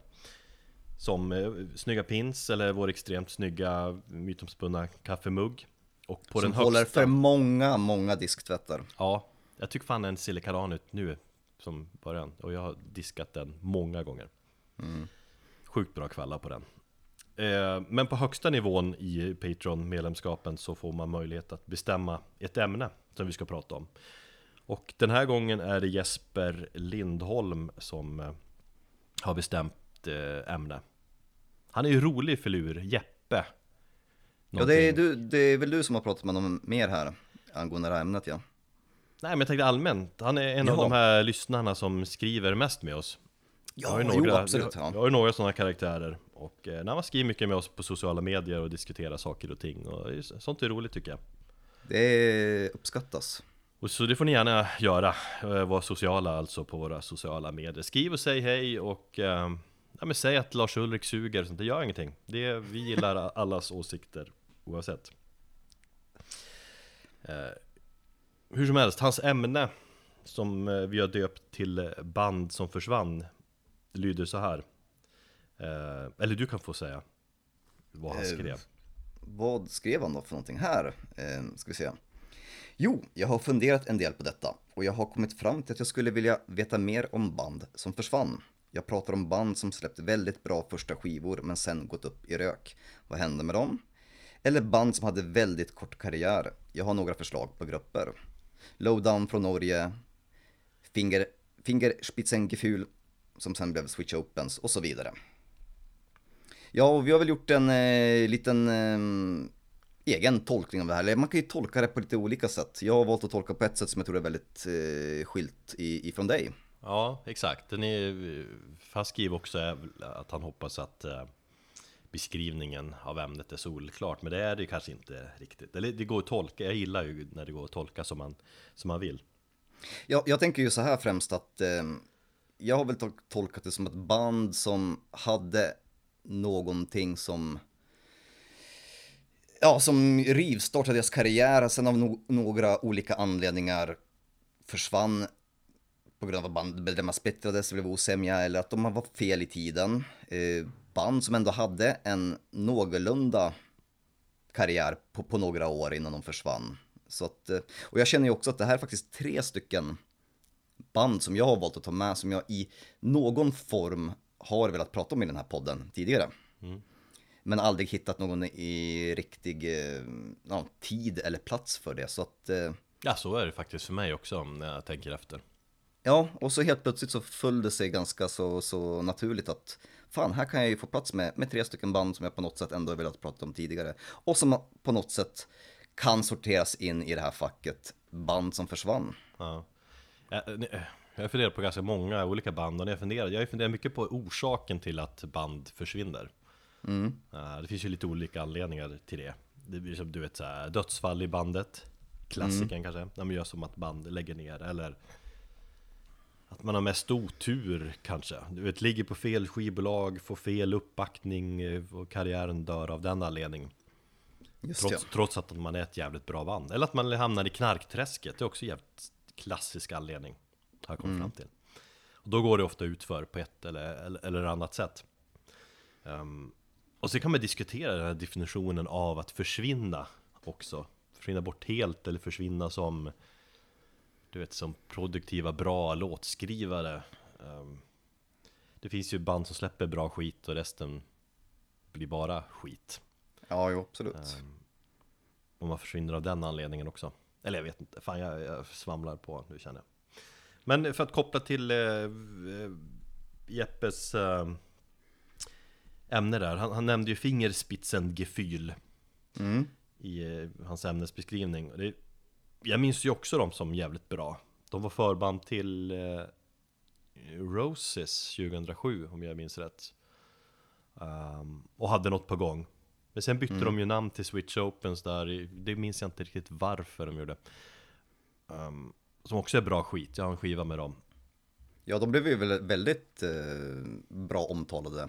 Som eh, snygga pins eller vår extremt snygga mytomspunna kaffemugg. Och på Som den håller högsta... för många, många disktvättar. Ja, jag tycker fan den ser likadan ut nu som början. Och jag har diskat den många gånger. Sjukt bra kvällar på den. Eh, men på högsta nivån i Patreon-medlemskapen så får man möjlighet att bestämma ett ämne som vi ska prata om. Och den här gången är det Jesper Lindholm som eh, har bestämt eh, ämne. Han är ju rolig filur, Jeppe. Ja, det är, Någonting- du, det är väl du som har pratat med honom mer här angående det här ämnet ja. Nej men jag tänkte allmänt, han är en av Jaha. de här lyssnarna som skriver mest med oss Ja, Jag har ju jo, några, absolut, jag, ja. jag har ju några sådana karaktärer. Och eh, när man skriver mycket med oss på sociala medier och diskuterar saker och ting och sånt är roligt tycker jag. Det uppskattas. och så det får ni gärna göra, eh, vara sociala alltså på våra sociala medier. Skriv och säg hej och eh, ja, men säg att Lars Ulrik suger och sånt, det gör ingenting. Det, Vi gillar allas åsikter oavsett. Eh, Hur som helst, hans ämne som eh, vi har döpt till band som försvann lyder så här eh, Eller du kan få säga vad han Eh, skrev Vad skrev han då för någonting här? Eh, ska vi se. Jo, jag har funderat en del på detta och jag har kommit fram till att jag skulle vilja veta mer om band som försvann. Jag pratar om band som släppt väldigt bra första skivor men sen gått upp i rök. Vad hände med dem? Eller band som hade väldigt kort karriär. Jag har några förslag på grupper. Lowdown från Norge, Finger, Fingerspitzengefühl som sen blev Switch Opens och så vidare. Ja, och vi har väl gjort en eh, liten eh, egen tolkning av det här. Man kan ju tolka det på lite olika sätt. Jag har valt att tolka på ett sätt som jag tror är väldigt eh, skilt i, ifrån dig. Ja, exakt. Den är, han skriver också att han hoppas att eh, beskrivningen av ämnet är solklart, men det är det kanske inte riktigt. Eller det går att tolka, jag gillar ju när det går att tolka som man, som man vill. Jag, jag tänker ju så här främst att eh, jag har väl tolkat det som ett band som hade någonting som ja, som rivstartade deras karriär, sen av no- några olika anledningar försvann på grund av att bandmedlemmar splittrades, det blev osämja eller att de var fel i tiden. Eh, band som ändå hade en någorlunda karriär på, på några år innan de försvann. Så att, eh, och jag känner ju också att det här är faktiskt tre stycken band som jag har valt att ta med som jag i någon form har velat prata om i den här podden tidigare. Men aldrig hittat någon i riktig eh, ja, tid eller plats för det. Så att, eh, Ja, så är det faktiskt för mig också när jag tänker efter. ja, och så helt plötsligt så föll det sig ganska så, så naturligt att fan, här kan jag ju få plats med, med tre stycken band som jag på något sätt ändå har velat prata om tidigare. Och som på något sätt kan sorteras in i det här facket band som försvann. Ja. Jag, eh, jag funderar på ganska många olika band och när jag funderar, jag funderar mycket på orsaken till att band försvinner. Ja, Det finns ju lite olika anledningar till det. Det blir som du vet så här, dödsfall i bandet, klassikern kanske, när man gör som att band lägger ner eller att man har mest otur kanske. Du vet, ligger på fel skivbolag, får fel uppbackning eh, och karriären dör av den anledningen. Just Trots, trots att man är ett jävligt bra band. Eller att man hamnar i knarkträsket, det är också jävligt klassisk anledning. Har jag kommit fram till. Och då går det ofta utför på ett eller, eller, eller annat sätt. Ehm, och så kan man diskutera den här definitionen av att försvinna också. Försvinna bort helt eller försvinna som du vet, som produktiva, bra låtskrivare. Ehm, det finns ju band som släpper bra skit och resten blir bara skit. Ja, jo, absolut. Om man försvinner av den anledningen också Eller jag vet inte, fan jag, jag svamlar på nu känner jag Men för att koppla till eh, eh, Jeppes eh, ämne där han, han nämnde ju Fingerspitzengefühl Mm. I eh, hans ämnesbeskrivning det, Jag minns ju också dem som jävligt bra De var förband till eh, Roses 2007 om jag minns rätt. Um, och hade något på gång. Men sen bytte Mm. de ju namn till Switch Opens där, det minns jag inte riktigt varför de gjorde. Um, som också är bra skit, jag har en skiva med dem. Ja, de blev ju väl väldigt eh, bra omtalade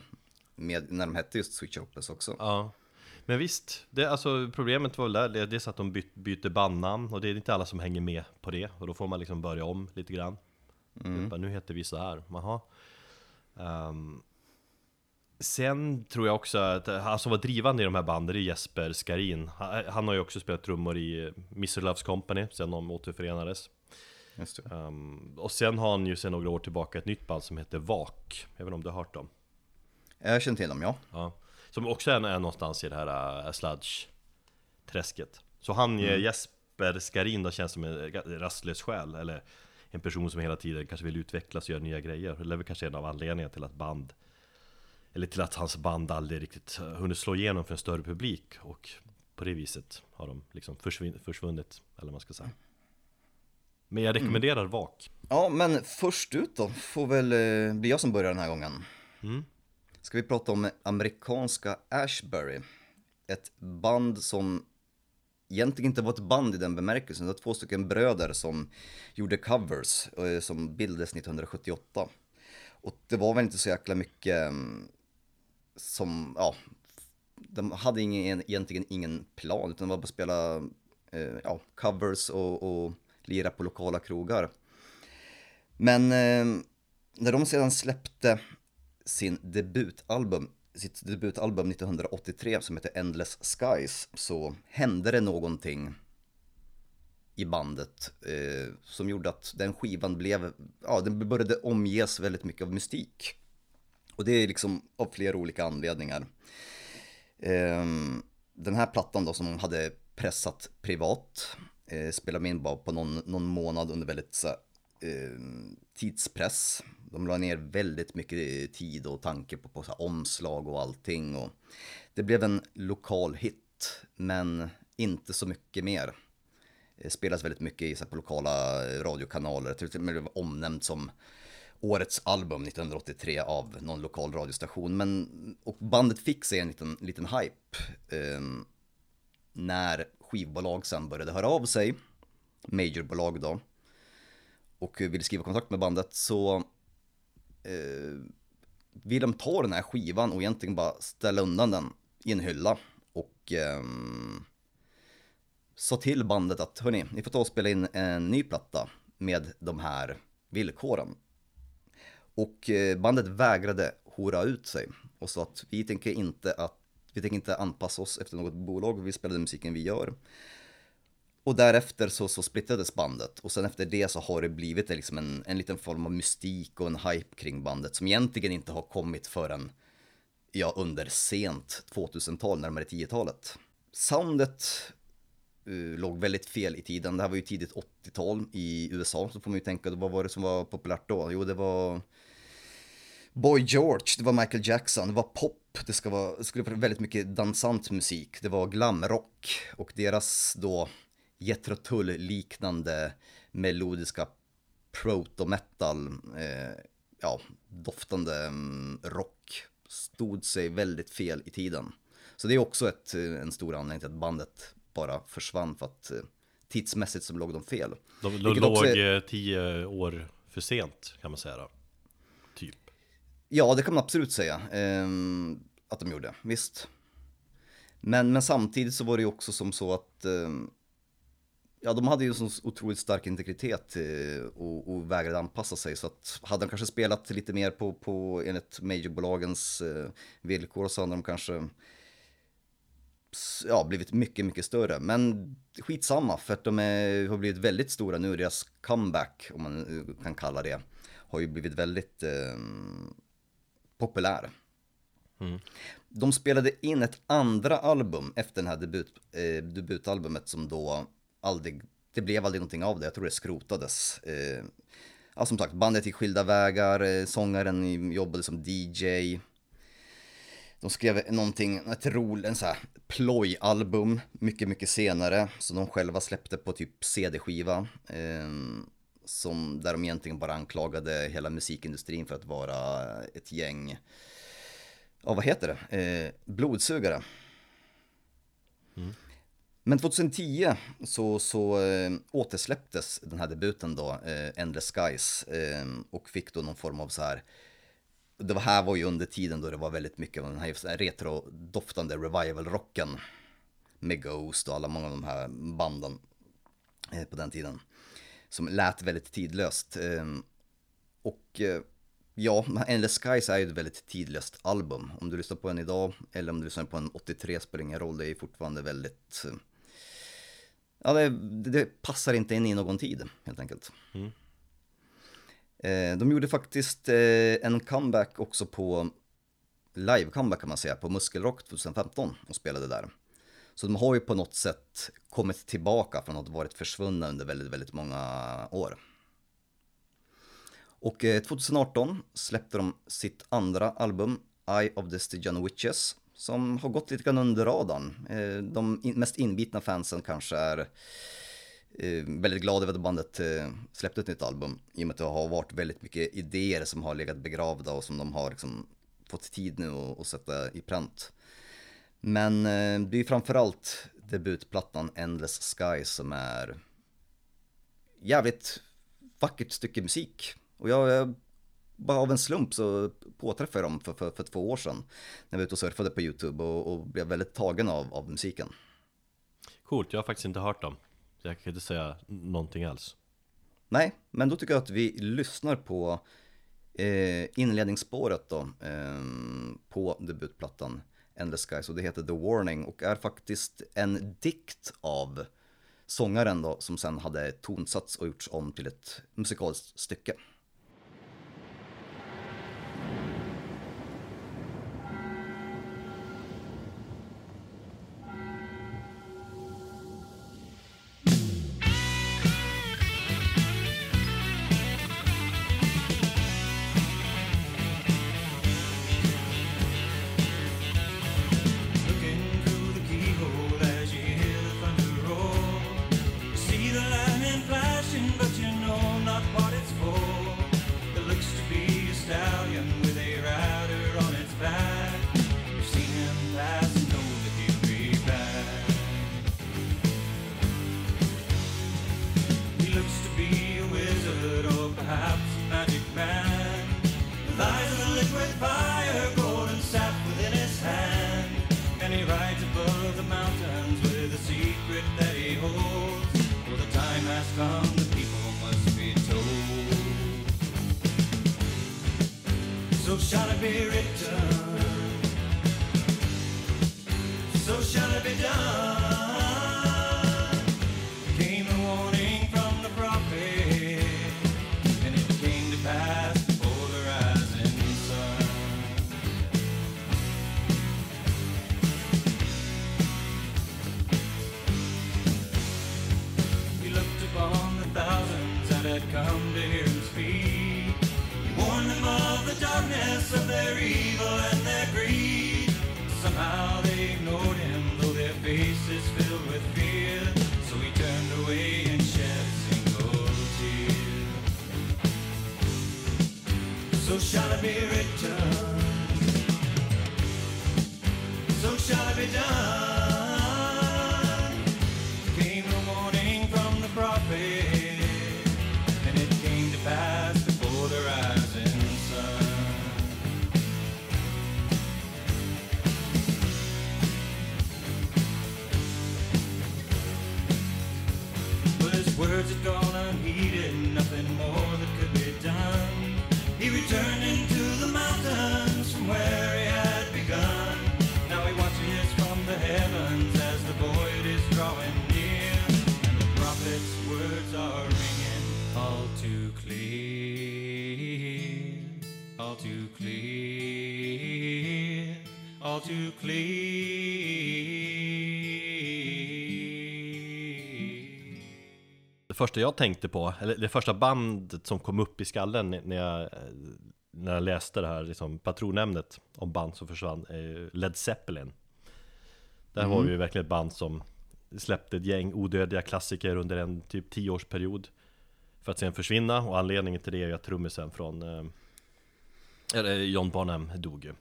med, när de hette just Switch Opens också. Ja. Men visst, det, alltså, problemet var väl där, det, så att de byt, byter bandnamn och det är inte alla som hänger med på det och då får man liksom börja om lite grann. Mm. Bara, nu heter vi så här, jaha. Ehm, sen tror jag också att eh, han som var drivande i de här banden, är Jesper Skarin. Han, han har ju också spelat trummor i Mr. Loves Company sen de återförenades. Ehm, och sen har han ju sen några år tillbaka ett nytt band som heter Vak. Jag vet inte om du har hört dem? Jag känner till dem, ja. Ja. Som också är, är någonstans i det här uh, sludge-träsket. Så han, mm. Jesper Skarin då känns som en ga- rastlös själ, eller en person som hela tiden kanske vill utvecklas och göra nya grejer. Det är väl kanske en av anledningarna till att band, eller till att hans band aldrig riktigt hunnit slå igenom för en större publik. Och på det viset har de liksom försvunnit, eller vad man ska säga. Men jag rekommenderar VAK. Ja, men först ut då får väl eh, bli jag som börjar den här gången. Mm. Ska vi prata om amerikanska Ashbury. Ett band som egentligen inte var ett band i den bemärkelsen. Det var två stycken bröder som gjorde covers eh, som bildades 1978. Och det var väl inte så jäkla mycket mm, som, ja, de hade ingen, egentligen ingen plan utan var bara att spela eh, ja, covers och, och lira på lokala krogar. Men eh, när de sedan släppte sin debutalbum, sitt debutalbum 1983 som heter Endless Skies så hände det någonting i bandet eh, som gjorde att den skivan blev, ja den började omges väldigt mycket av mystik. Och det är liksom av flera olika anledningar. Ehm, den här plattan då som de hade pressat privat, eh, spelade in bara på någon, någon månad under väldigt så, eh, tidspress. De la ner väldigt mycket tid och tanke på, på så omslag och allting. Och det blev en lokal hit, men inte så mycket mer. Det spelas väldigt mycket i, så på lokala radiokanaler, till och med blev omnämnt som årets album 1983 av någon lokal radiostation. Men, och bandet fick sig en liten, liten hype eh, när skivbolag sen började höra av sig, majorbolag då, och ville skriva kontakt med bandet så eh, vill de ta den här skivan och egentligen bara ställa undan den i en hylla och ehm, sa till bandet att hörni, ni får ta och spela in en ny platta med de här villkoren. Och eh, bandet vägrade hora ut sig och sa att vi tänker inte att vi tänker inte anpassa oss efter något bolag, vi spelar den musiken vi gör. Och därefter så, så splittrades bandet och sen efter det så har det blivit liksom en, en liten form av mystik och en hype kring bandet som egentligen inte har kommit förrän ja, under sent 2000-tal, närmare 10-talet. Soundet uh, låg väldigt fel i tiden. Det här var ju tidigt 80-tal i USA, så får man ju tänka, vad var det som var populärt då? Jo, det var Boy George, det var Michael Jackson, det var pop, det, ska vara, det skulle vara väldigt mycket dansant musik, det var glamrock och deras då Jethro Tull-liknande melodiska proto-metal, eh, ja, doftande mm, rock stod sig väldigt fel i tiden. Så det är också ett, eh, en stor anledning till att bandet bara försvann för att eh, tidsmässigt så låg de fel. De, de låg är- tio år för sent kan man säga då. Ja, det kan man absolut säga eh, att de gjorde, visst. Men, men samtidigt så var det ju också som så att eh, ja, de hade ju en så otroligt stark integritet eh, och, och vägrade anpassa sig. Så att hade de kanske spelat lite mer på, på enligt majorbolagens eh, villkor så hade de kanske ja, blivit mycket, mycket större. Men skitsamma, för att de är, har blivit väldigt stora nu. Deras comeback, om man eh, kan kalla det, har ju blivit väldigt eh, populär. De spelade in ett andra album efter den här debut, eh, debutalbumet som då aldrig, det blev aldrig någonting av det, jag tror det skrotades. Eh, ja, som sagt, bandet gick skilda vägar, eh, sångaren jobbade som DJ. De skrev någonting, ett roligt, en så här ploj-album mycket, mycket senare, som de själva släppte på typ CD-skiva. Eh, som, där de egentligen bara anklagade hela musikindustrin för att vara ett gäng, ja vad heter det, eh, blodsugare. Men 2010 så, så äh, återsläpptes den här debuten då, äh, Endless Skies, äh, och fick då någon form av så här, det var här var ju under tiden då det var väldigt mycket av den här retro-doftande revival-rocken med Ghost och alla många av de här banden på den tiden. Som lät väldigt tidlöst. Och ja, Endless Skies är ju ett väldigt tidlöst album. Om du lyssnar på en idag eller om du lyssnar på en 83 spelar ingen roll, det är fortfarande väldigt ja, det, det, passar inte in i någon tid helt enkelt. Mm. Eh, de gjorde faktiskt eh, en comeback också på live-comeback kan man säga, på Muskelrock 2015 och spelade där. Så de har ju på något sätt kommit tillbaka från att ha varit försvunna under väldigt, väldigt många år. Och eh, 2018 släppte de sitt andra album, Eye of the Stygian Witches, som har gått lite grann under radarn. Eh, de mest inbitna fansen kanske är eh, väldigt glada över att bandet släppte ett nytt album. I och med att det har varit väldigt mycket idéer som har legat begravda och som de har liksom fått tid nu att sätta i pränt. Men det är framförallt debutplattan Endless Sky som är jävligt vackert stycke musik. Och jag bara av en slump så påträffade jag dem för, för, för två år sedan. När jag var ute och surfade på YouTube och, och blev väldigt tagen av, av musiken. Coolt, jag har faktiskt inte hört dem. Jag kan inte säga någonting alls. Nej, men då tycker jag att vi lyssnar på eh, inledningsspåret då, eh, på debutplattan Endless Skies och det heter The Warning och är faktiskt en dikt av sångaren då som sen hade tonsats och gjorts om till ett musikaliskt stycke. Det första jag tänkte på, eller det första bandet som kom upp i skallen när jag, när jag läste det här liksom, patronämnet om band som försvann, Led Zeppelin. Det här mm. var ju verkligen ett band som släppte ett gäng odödliga klassiker under en typ tioårsperiod. För att sen försvinna och anledningen till det är ju att trummisen från eh, eller John Bonham dog ju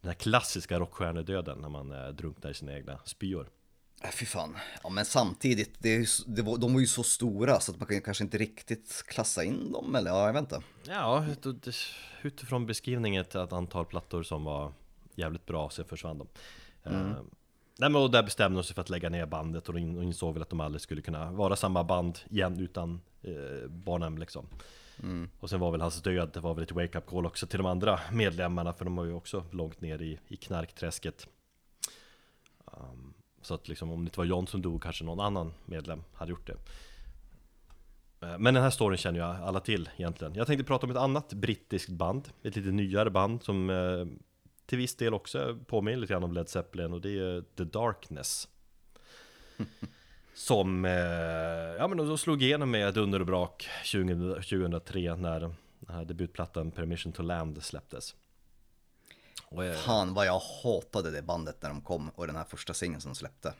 Den här klassiska rockstjärnedöden när man eh, drunknar i sina egna spyor Äh, fy fan. Ja men samtidigt, det det var, de var ju så stora så att man kan kanske inte riktigt klassa in dem eller ja, jag vet inte. Ja, ut- ut- utifrån beskrivningen till ett antal plattor som var jävligt bra, sen försvann de. Eh, nej men och där bestämde de sig för att lägga ner bandet och de insåg väl att de aldrig skulle kunna vara samma band igen utan eh, Barnum liksom. Och sen var väl hans död, det var väl ett wake-up call också till de andra medlemmarna för de var ju också långt ner i, i knarkträsket. Um, så att liksom om det inte var John som dog kanske någon annan medlem hade gjort det. Eh, Men den här storyn känner ju alla till egentligen. Jag tänkte prata om ett annat brittiskt band, ett lite nyare band som eh, till viss del också påminner lite grann om Led Zeppelin och det är The Darkness. Som, eh, ja men då slog igenom med dunder och brak 20, 2003 när den här debutplattan Permission to Land släpptes. Och, eh, Fan vad jag hatade det bandet när de kom och den här första singeln som släppte.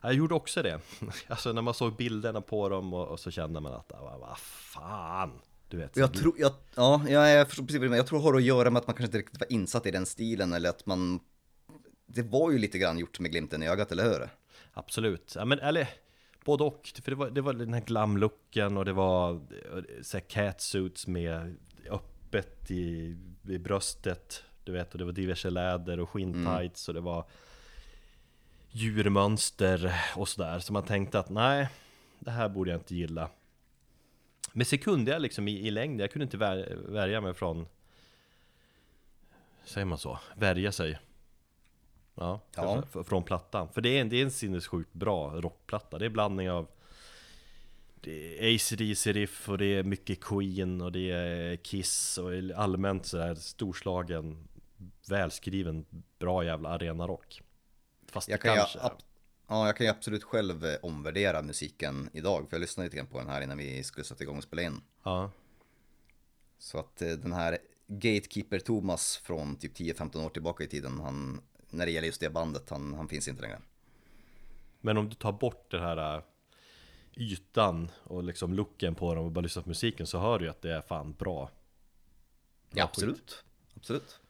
Jag gjorde också det. Alltså när man såg bilderna på dem och, och så kände man att, vad va fan, du vet. Jag tror, jag, ja, ja, jag förstår precis vad du menar. Jag tror det har att göra med att man kanske inte riktigt var insatt i den stilen eller att man Det var ju lite grann gjort med glimten i ögat, eller hur? Absolut, ja men eller både och, för det var, det var den här glamlooken och det var eh, så här catsuits med öppet i, i bröstet Du vet, och det var diverse läder och skinntights och det var djurmönster och sådär Så man tänkte att nej, det här borde jag inte gilla Men så kunde jag liksom i, i längden, jag kunde inte vär, värja mig från Säger man så? Värja sig Ja, Ja. för- från plattan. För det är en, det är en sinnessjukt bra rockplatta. Det är en blandning av det är AC/DC riff och det är mycket Queen och det är Kiss och allmänt sådär storslagen, välskriven, bra jävla arenarock. Fast Jag kan, ju, kanske... ab- ja, jag kan ju absolut själv eh, omvärdera musiken idag, för jag lyssnade lite grann på den här innan vi skulle sätta igång och spela in. Ja, Så att eh, den här Gatekeeper Thomas från typ 10-15 år tillbaka i tiden, han, när det gäller just det bandet, han, han finns inte längre. men om du tar bort den här äh, ytan och liksom looken på dem och bara lyssnar på musiken så hör du ju att det är fan bra. Ja, absolut. Absolut.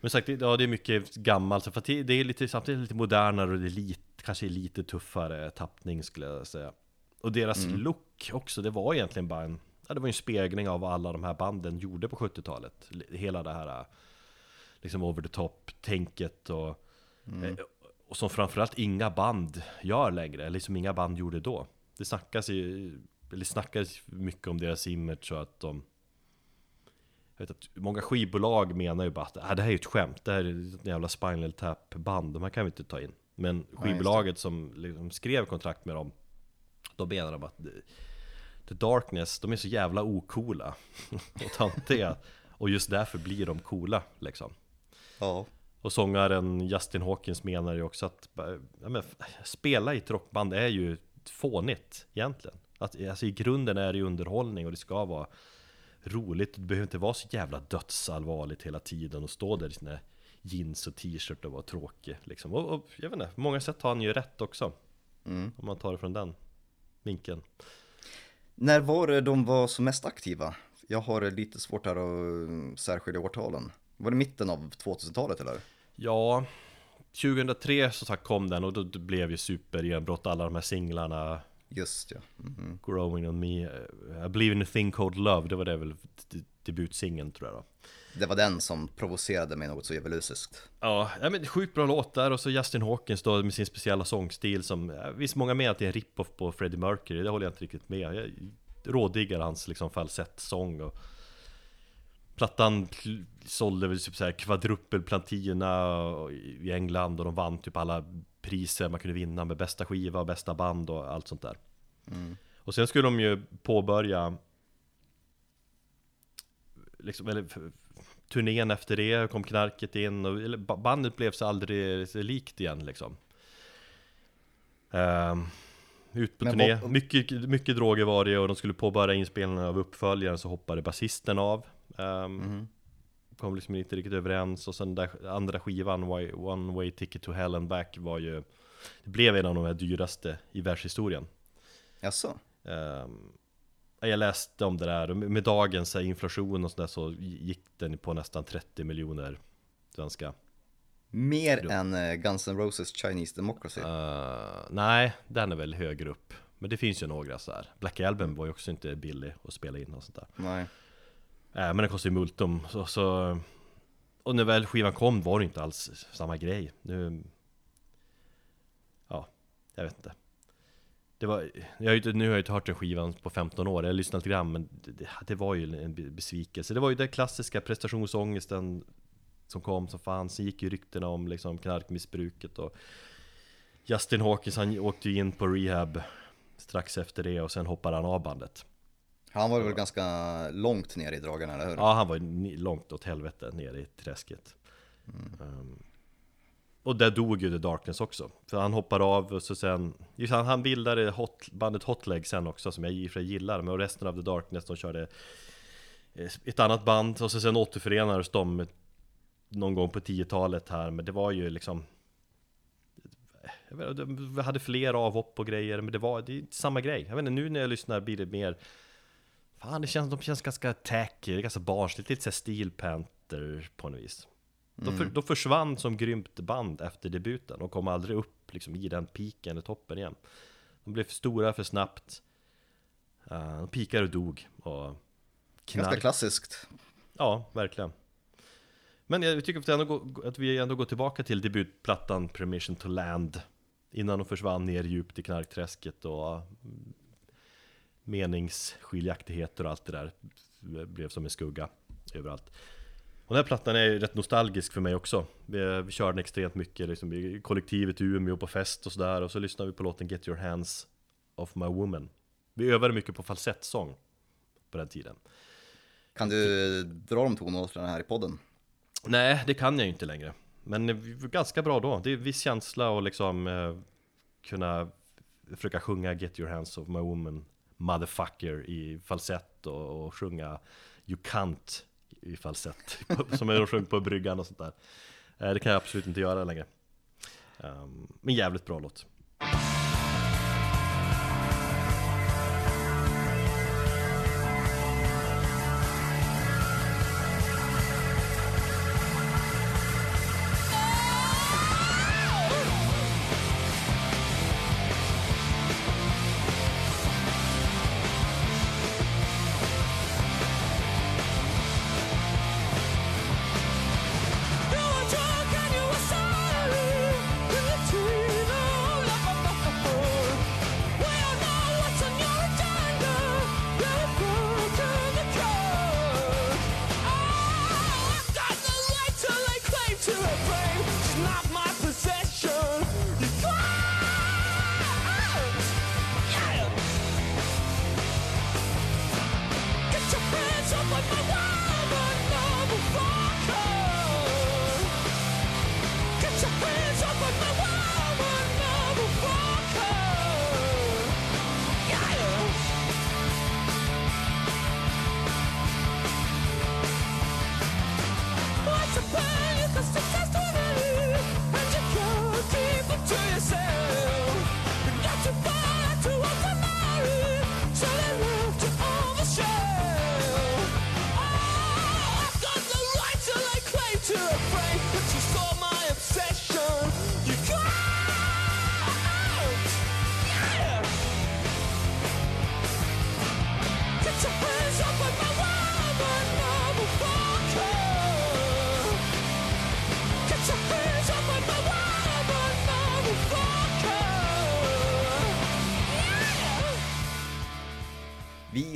Men sagt, ja, det är mycket gammalt, för det det är lite, samtidigt lite modernare och det är lite, kanske lite tuffare tappning skulle jag säga. Och deras look också, det var egentligen bara en, ja, det var en spegling av vad alla de här banden gjorde på 70-talet. Hela det här liksom over the top-tänket och, eh, och som framförallt inga band gör längre, eller som inga band gjorde då. Det snackas ju, eller snackas mycket om deras image och att de jag vet att många skivbolag menar ju bara att ah, det här är ju ett skämt, det här är ett jävla Spinal Tap band, de här kan vi inte ta in. Men skivbolaget som liksom skrev kontrakt med dem, då menar de att The- The Darkness, de är så jävla ocoola och töntiga. Och just därför blir de coola liksom. Ja. Och sångaren Justin Hawkins menar ju också att ja, men, spela i ett rockband är ju fånigt egentligen. Att, alltså, I grunden är det ju underhållning och det ska vara roligt. Det behöver inte vara så jävla dödsallvarligt hela tiden och stå där i sina jeans och t-shirt och vara tråkig. Liksom. Och, och jag vet inte, på många sätt har han ju rätt också. Om man tar det från den vinkeln. När var det de var som mest aktiva? Jag har lite svårt här att särskilja årtalen. Var det mitten av 2000-talet eller? Ja, 2003 så sagt kom den och då, då blev ju supergenombrott alla de här singlarna Just ja. Mhm. Growing on me, I believe in a thing called love, det var det väl debutsingeln tror jag då. Det var den som provocerade mig något så djävulusiskt. Ja, men sjukt bra låt där och så Justin Hawkins då med sin speciella sångstil som, ja, visst många menar att det är en rip-off på Freddie Mercury, det håller jag inte riktigt med. Jag rådiggar hans liksom falsettsång och Plattan pl- sålde väl typ såhär kvadrupelplatina och- i England och de vann typ alla priser man kunde vinna med bästa skiva och bästa band och allt sånt där. Och sen skulle de ju påbörja liksom, eller turnén efter det kom knarket in och eller, ba- bandet blev så aldrig så likt igen liksom. Ehm, ut på Men turné, vad- mycket, mycket droger var det och de skulle påbörja inspelningen av uppföljaren så hoppade basisten av. Um, Kom liksom inte riktigt överens och sen där andra skivan, One Way Ticket to Hell and Back var ju Det blev en av de här dyraste i världshistorien. Jaså? Ehm, jag läste om det där, med dagens inflation och sådär så gick den på nästan 30 miljoner svenska. Mer än eh, Guns N' Roses Chinese Democracy. Uh, nej, den är väl högre upp. Men det finns ju några så här. Black Album var ju också inte billig att spela in och sånt där. Nej. Äh, men den kostar ju multum. Så, så, och när väl skivan kom var det inte alls samma grej. Nu... Ja, jag vet inte. Det var, jag har ju, nu har jag inte hört den skivan på 15 år, jag har lyssnat lite grann men det, det var ju en besvikelse. Det var ju den klassiska prestationsångesten som kom som fanns. Sen gick ju ryktena om liksom knarkmissbruket och Justin Hawkins han åkte ju in på rehab strax efter det och sen hoppade han av bandet. Han var väl ganska långt ner i dragarna, eller hur? Ja, han var långt åt helvete ner i träsket. Mm. Um, och där dog ju The Darkness också. För han hoppade av och så sen... Just han, han bildade hot, bandet Hotleg sen också som jag i och för sig gillar. Men resten av The Darkness de körde eh, ett annat band och så sen återförenades de någon gång på 10-talet här. Men det var ju liksom... Vi hade fler avhopp och grejer men det var det är inte samma grej. Jag vet inte, nu när jag lyssnar blir det mer... Fan, det känns, de känns ganska tacky, ganska barnsligt, lite såhär Steel Panther på något vis. Mm. De, för, de försvann som grymt band efter debuten och kom aldrig upp liksom, i den piken eller toppen igen. De blev för stora för snabbt. Uh, de pikade och dog. Och knark. Ganska klassiskt. Ja, verkligen. Men jag tycker att vi, ändå går, att vi ändå går tillbaka till debutplattan Permission to Land. Innan de försvann ner djupt i knarkträsket och mm, meningsskiljaktigheter och allt det där blev som en skugga överallt. Och den här plattan är rätt nostalgisk för mig också. Vi, vi körde den extremt mycket liksom, i kollektivet i Umeå på fest och sådär Och så lyssnade vi på låten Get Your Hands of My Woman. Vi övade mycket på falsettsång på den tiden. Kan du dra de tonarterna här i podden? Nej, det kan jag ju inte längre. Men ganska bra då, det är viss känsla och liksom eh, kunna försöka sjunga Get Your Hands of My Woman Motherfucker i falsett och, och sjunga You Can't i falsett Som jag sjöng på bryggan och sånt där. Eh, det kan jag absolut inte göra längre. Ehm, men jävligt bra låt.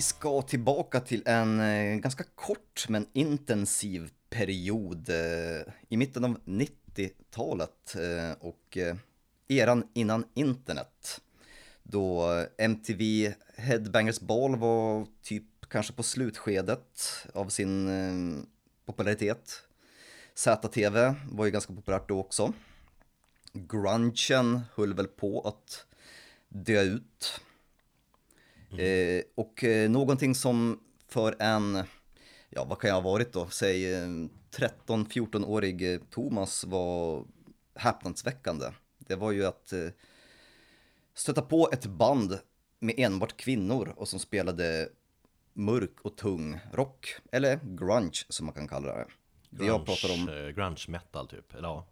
Ska tillbaka till en eh, ganska kort men intensiv period eh, i mitten av 90-talet eh, och eran innan internet. Då MTV Headbangers Ball var typ kanske på slutskedet av sin popularitet. ZTV var ju ganska populärt då också. Grungen höll väl på att dö ut. Eh, och eh, någonting som för en, ja vad kan jag ha varit då, säg 13-14-årig eh, Thomas var häpnadsväckande. Det var ju att eh, stöta på ett band med enbart kvinnor och som spelade mörk och tung rock, eller grunge som man kan kalla det. Det jag pratar om, eh, grunge metal typ, eller ja.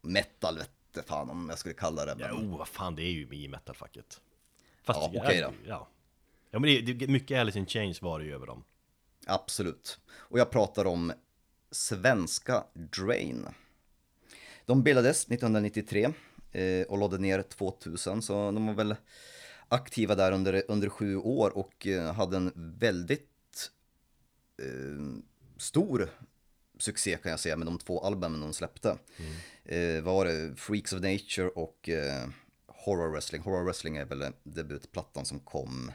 metal vette fan om jag skulle kalla det. Ja, Men... oh, vad fan, det är ju i metalfacket. Fast Ja, okej då. Ja. Ja, men det, det, mycket Alice in Chains var det ju över dem. Absolut. Och jag pratar om svenska Drain. De bildades 1993 eh, och lade ner 2000, så de var väl aktiva där under, under sju år och eh, hade en väldigt eh, stor succé kan jag säga med de två albumen de släppte. Eh, vad var det? Freaks of Nature och eh, Horror Wrestling. Horror Wrestling är väl debutplattan som kom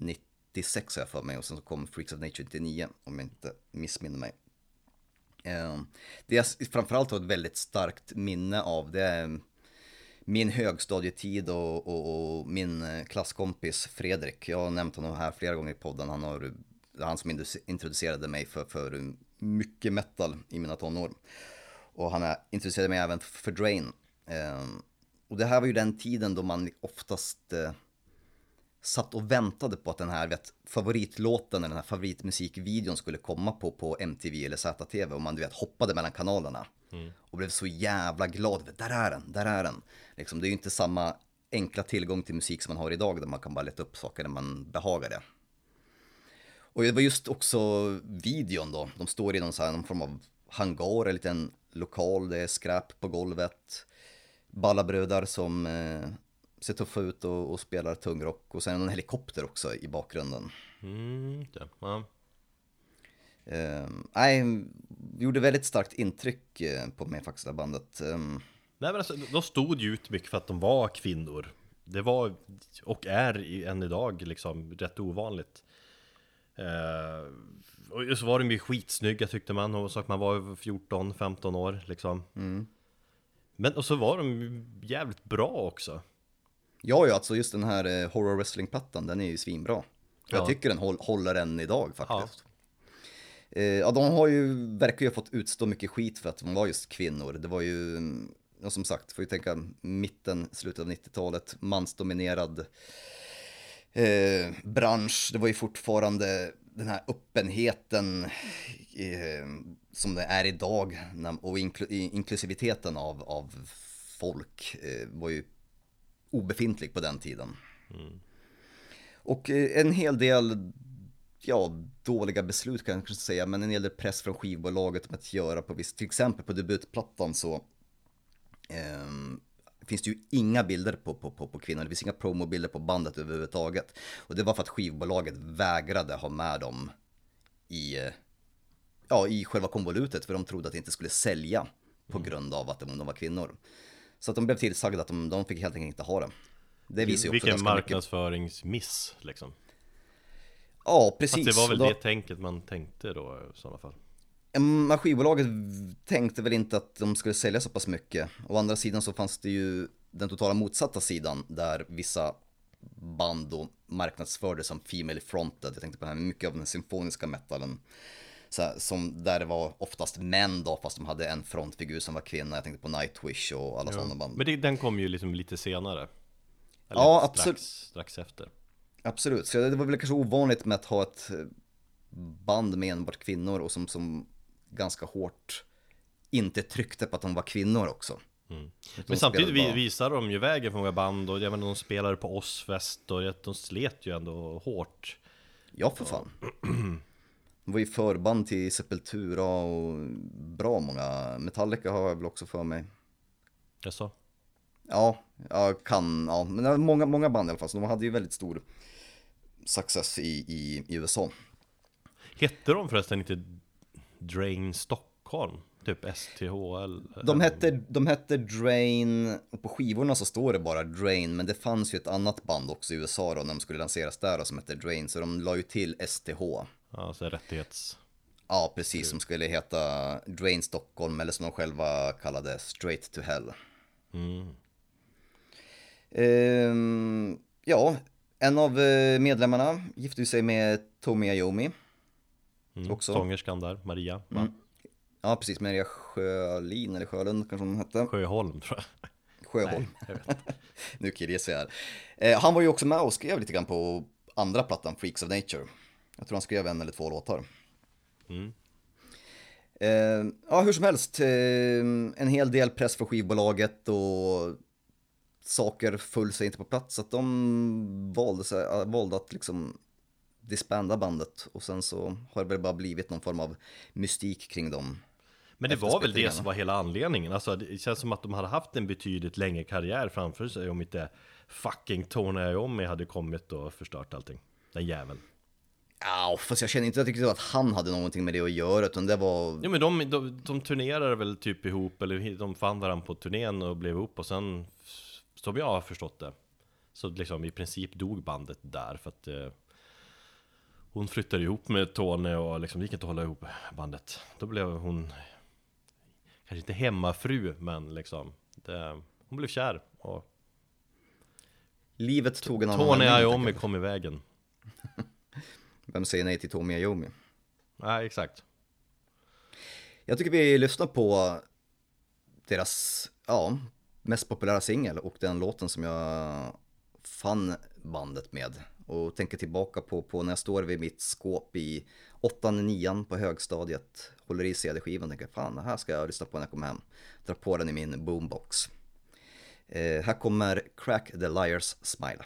96 har jag för mig och sen så kom Freaks of Nature 99 om jag inte missminner mig. Ehm, det jag framförallt har ett väldigt starkt minne av det är ehm, min högstadietid och, och, och min eh, klasskompis Fredrik. Jag har nämnt honom här flera gånger i podden. Han, har, eh, han som introducerade mig för, för mycket metal i mina tonår. Och han introducerade mig även för Drain. Ehm, och det här var ju den tiden då man oftast eh, satt och väntade på att den här vet, favoritlåten eller den här favoritmusikvideon skulle komma på, på MTV eller ZTV och man du vet hoppade mellan kanalerna. Och blev så jävla glad, vet, där är den, där är den. Liksom, det är ju inte samma enkla tillgång till musik som man har idag där man kan bara leta upp saker när man behagar det. Och det var just också videon då, de står i någon, så här, någon form av hangar, en liten lokal, det är skräp på golvet. Ballabrödar som eh, ser tuffa ut och, och spelar tungrock och sen en helikopter också i bakgrunden. Mm, det. Ja. Eh, nej, gjorde väldigt starkt intryck eh, på mig faktiskt det bandet. Eh, Nej men alltså, de stod ju ut mycket för att de var kvinnor. Det var, och är än idag liksom, rätt ovanligt. Eh, och så var de ju skitsnygga tyckte man, och så att man var över 14-15 år liksom. Men och så var de jävligt bra också. Ja, ja, alltså just den här eh, horror wrestling-plattan, den är ju svinbra. Jag Ja. tycker den håll, håller än idag faktiskt. Eh, ja, de har ju, verkar ju ha fått utstå mycket skit för att de var just kvinnor. Det var ju, mm, ja, som sagt, får ju tänka mitten, slutet av 90-talet, mansdominerad eh, bransch. Det var ju fortfarande den här öppenheten eh, som det är idag och inklu, i- inklusiviteten av, av folk eh, var ju obefintlig på den tiden. Och eh, en hel del, ja, dåliga beslut kan jag kanske säga, men en hel del press från skivbolaget om att göra på visst, till exempel på debutplattan så ehm, finns det ju inga bilder på, på, på, på kvinnor, det finns inga promobilder på bandet överhuvudtaget. Och det var för att skivbolaget vägrade ha med dem i, eh, ja, i själva konvolutet, för de trodde att det inte skulle sälja på grund av att de var kvinnor. Så att de blev tillsagda att de, de fick helt enkelt inte ha det. Det visar ju också Vilken marknadsföringsmiss liksom. Ja, precis. Fast det var väl då- det tänket man tänkte då i sådana fall. Men skivbolaget tänkte väl inte att de skulle sälja så pass mycket. Å andra sidan så fanns det ju den totala motsatta sidan där vissa band då marknadsfördes som female fronted. Jag tänkte på det här mycket av den symfoniska metalen. Så här, som där det var oftast män då, fast de hade en frontfigur som var kvinna. Jag tänkte på Nightwish och alla sådana band. Men det, den kom ju liksom lite senare. Ja, strax, absolut. Strax efter. Absolut, så det var väl kanske ovanligt med att ha ett eh, band med enbart kvinnor och som, som ganska hårt inte tryckte på att de var kvinnor också. De Men samtidigt bara- visar de ju vägen för många band och jag menar, de spelade på Ozzfest och de slet ju ändå hårt. Ja, för fan. Var ju förband till Sepultura och bra många. Metallica har jag väl också för mig. Jag sa. Ja, jag kan, ja, men många, många band i alla fall, så de hade ju väldigt stor success i, i, i USA. Hette de förresten inte Drain Stockholm? Typ STHL? De hette, de hette Drain, och på skivorna så står det bara Drain, men det fanns ju ett annat band också i USA då när de skulle lanseras där då, som hette Drain, så de la ju till STH. Ja, så rättighets... Ja, precis, som skulle heta Drain Stockholm, eller som de själva kallade Straight to Hell. Mm. Ehm, ja, en av eh, medlemmarna gifte sig med Tommy Iommi. Mm. Också. Sångerskan där, Maria. Va? Ja, precis, Maria Sjölin, eller Sjölund kanske hon hette. Sjöholm tror jag. Sjöholm. Nej, nu killgissar jag här. Eh, han var ju också med och skrev lite grann på andra plattan, Freaks of Nature. Jag tror han skrev en eller två låtar. Eh, ja, hur som helst, eh, en hel del press för skivbolaget och saker föll sig inte på plats. Så att de valde, sig, äh, valde att liksom disbanda bandet och sen så har det väl bara blivit någon form av mystik kring dem. Men det var väl det som var hela anledningen. Alltså det känns som att de hade haft en betydligt längre karriär framför sig om inte fucking Tony Iommi hade kommit och förstört allting. Den jäveln. Ja, fast jag känner inte riktigt att han hade någonting med det att göra, utan det var... Jo men de, de, de turnerade väl typ ihop, eller de fann varandra på turnén och blev ihop och sen, som jag har förstått det, så liksom i princip dog bandet där för att eh, hon flyttade ihop med Tony och liksom det gick inte att hålla ihop bandet. Då blev hon, kanske inte hemmafru, men liksom, det, hon blev kär och Livet tog en annan Tony Iommi jag. kom i vägen. Vem säger nej till Tommy Iommi? Nej, exakt. Jag tycker vi lyssnar på deras, ja, mest populära singel och den låten som jag fann bandet med. Och tänker tillbaka på, på när jag står vid mitt skåp i 8-9 på högstadiet, håller i CD-skivan och tänker fan det här ska jag lyssna på när jag kommer hem. Drar på den i min boombox. Eh, här kommer Crack the Liars Smile.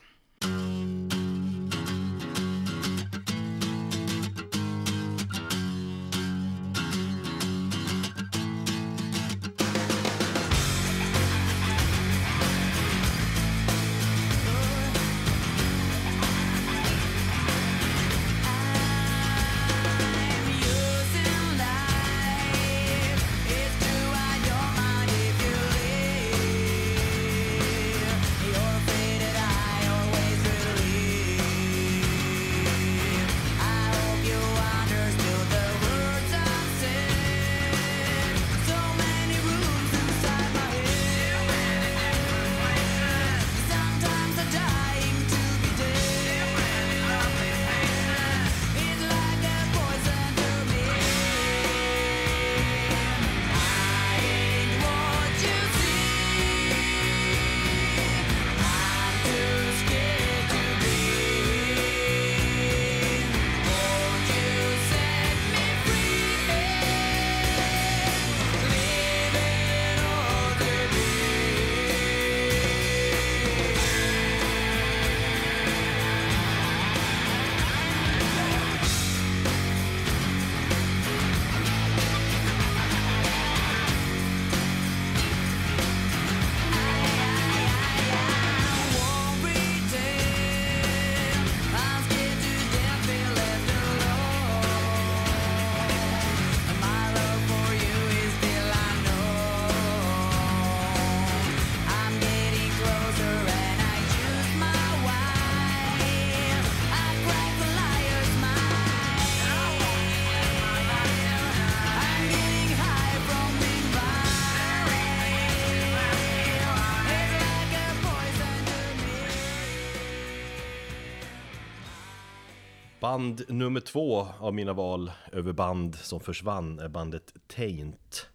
Band nummer två av mina val över band som försvann är bandet Taint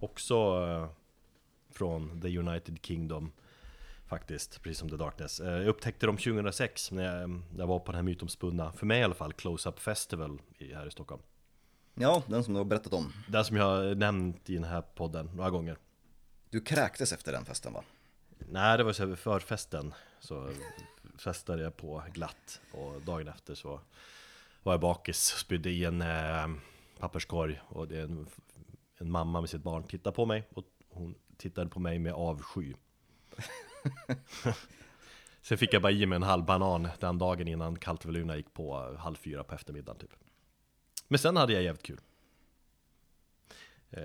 Också eh, från The United Kingdom Faktiskt, precis som The Darkness Eh, Jag upptäckte dem 2006 när jag, när jag var på den här mytomspunna, för mig i alla fall, Close-Up Festival i, här i Stockholm Ja, den som du har berättat om. Den som jag har nämnt i den här podden några gånger Du kräktes efter den festen va? Nej, det var så förfesten Så festade jag på glatt Och dagen efter så var jag bakis Spydde i en eh, papperskorg Och det är en, en mamma med sitt barn tittade på mig Och hon tittade på mig med avsky. Sen fick jag bara i mig en halv banan den dagen innan Kaltveluna gick på halv fyra på eftermiddagen typ. Men sen hade jag jävligt kul. Eh,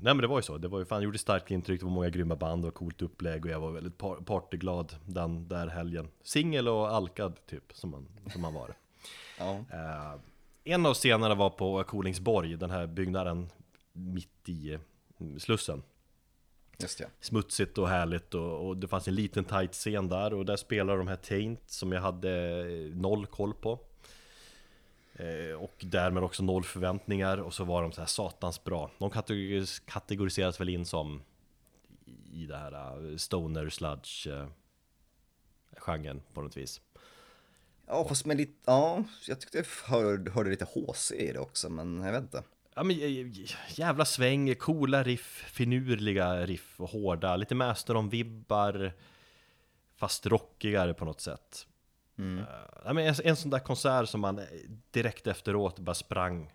nej men det var ju så, det var ju fan, gjorde starkt intryck, det var många grymma band, det var coolt upplägg och jag var väldigt par partyglad den där helgen. Singel och alkad typ, som man, som man var Ja. eh, En av scenerna var på Kolingsborg, den här byggnaden mitt i mm, Slussen Just ja. Smutsigt och härligt och, och det fanns en liten tight scen där och där spelade de här Taint som jag hade eh, noll koll på eh, Och därmed också noll förväntningar och så var de så här satans bra De kategoris kategoriseras väl in som i det här stoner sludge genren på något vis Ja, fast med lite, ja, jag tyckte jag hörde, hörde lite HC i det också, men jag vet inte. Ja men jävla sväng, coola riff, finurliga riff och hårda, lite Masteron-vibbar Fast rockigare på något sätt Mm. Eh, ja, men en, en sån där konsert som man direkt efteråt bara sprang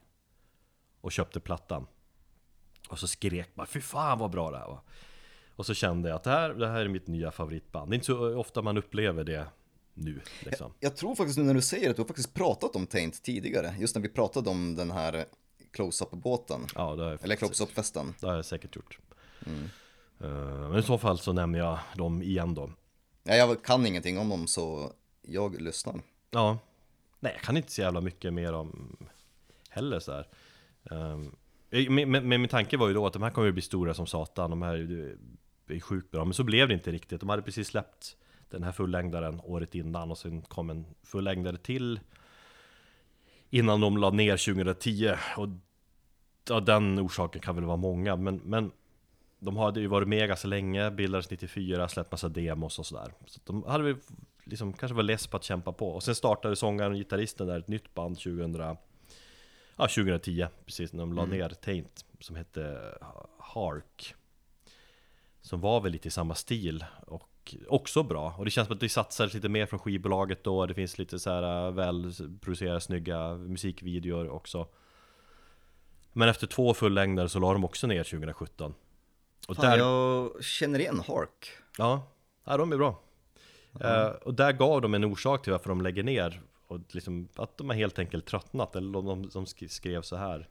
Och köpte plattan Och så skrek man 'Fy fan vad bra det här var' Och så kände jag att det här, det här är mitt nya favoritband Det är inte så ofta man upplever det nu liksom. Jag tror faktiskt nu när du säger det, du har faktiskt pratat om Taint tidigare, just när vi pratade om den här close-up-båten. Ja, det har jag Eller close-up-festen. Det har jag säkert gjort. Eh, Men i så fall så nämner jag dem igen då. Ja, jag kan ingenting om dem så jag lyssnar. Ja. Nej, jag kan inte så jävla mycket mer om heller så här. Um, men, men, men min tanke var ju då att de här kommer ju bli stora som satan, de här är är sjukt bra Men så blev det inte riktigt, de hade precis släppt den här fullängdaren året innan och sen kom en fullängdare till Innan de la ner 2010 och ja, den orsaken kan väl vara många men, men de hade ju varit med ganska länge, bildades 94, släppt massa demos och sådär. Så de hade väl liksom kanske var less på att kämpa på. Och sen startade sångaren och gitarristen där ett nytt band 2000 Ja, 2010, precis när de la ner Taint Som hette Hark. Som var väl lite i samma stil och också bra Och det känns som att det satsades lite mer från skivbolaget då Det finns lite så här äh, välproducerade, snygga musikvideor också Men efter två fullängder så la de också ner 2017 och Fan, jag känner igen Hark. Ja, ja de är bra. Eh, och där gav de en orsak till varför de lägger ner. Och liksom, att de har helt enkelt tröttnat. Eller de, de, de sk- skrev så här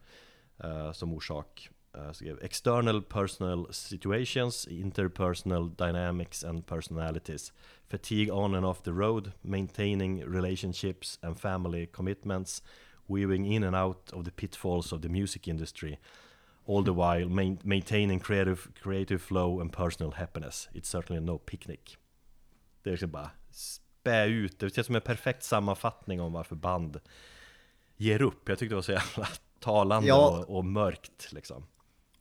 eh, som orsak. Uh, skrev, External personal situations, interpersonal dynamics and personalities. Fatigue on and off the road, maintaining relationships and family commitments. Weaving in and out of the pitfalls of the music industry. All the while main, maintaining creative, creative flow and personal happiness. It's certainly no picnic. Det är liksom bara spä ut, det känns som en perfekt sammanfattning om varför band ger upp. Jag tyckte det var så jävla talande Ja. och, och mörkt liksom.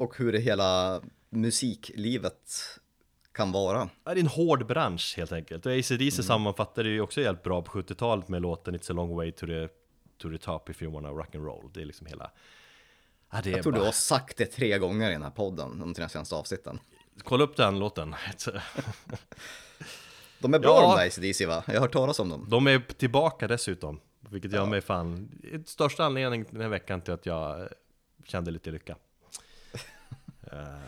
Och hur det hela musiklivet kan vara. Ja, Det är en hård bransch helt enkelt. Och ACDC Mm. sammanfattar det ju också jävligt bra på 70-talet med låten It's a long way to the, to the top if you wanna rock and roll. Det är liksom hela... Ja, det Jag tror bara... du har sagt det tre gånger i den här podden, de tre senaste avsnitten. Kolla upp den låten. De är bra Ja. de där ACDC va? Jag har hört talas om dem. De är tillbaka dessutom. Vilket gör mig fan... Största anledningen den här veckan till att jag kände lite lycka. Eh,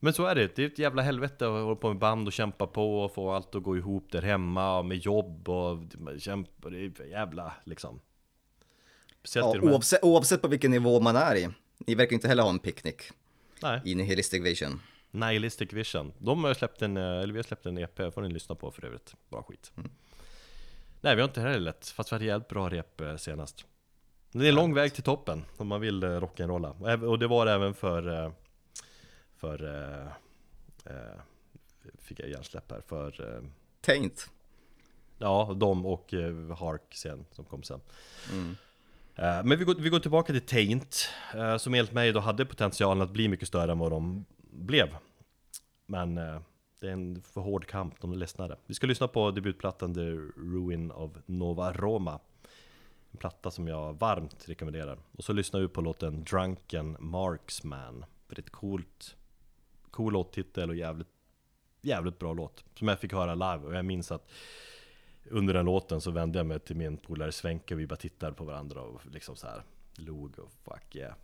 Men så är det, det är ett jävla helvete att hålla på med band och kämpa på och få allt att gå ihop där hemma och med jobb och kämpa, det är jävla liksom. Ja, oavsett, oavsett på vilken nivå man är i. Ni verkar inte heller ha en picknick Nej, i Nihilistic Vision. Nihilistic Vision. De har släppt en, eh, eller vi har släppt en EP, får ni lyssna på för övrigt. Bra skit. Nej, vi har inte heller lätt, fast vi hade jävligt bra rep eh, senast. Det är en lång väg till toppen om man vill eh, rock'n'rolla. Och det var det även för, eh, för, eh, fick jag hjärnsläpp här, för Taint. Ja, de och Hark sen, som kom sen. Eh, men vi går, vi går tillbaka till Taint, som enligt mig då hade potentialen att bli mycket större än vad de blev. Men det är en för hård kamp, de är ledsnare. Vi ska lyssna på debutplattan The Ruin of Nova Roma. En platta som jag varmt rekommenderar. Och så lyssnar vi på låten Drunken Marksman. Väldigt coolt, cool låttitel och jävligt, jävligt bra låt. Som jag fick höra live och jag minns att under den låten så vände jag mig till min polare Svenke och vi bara tittade på varandra och liksom så här log och fuck yeah.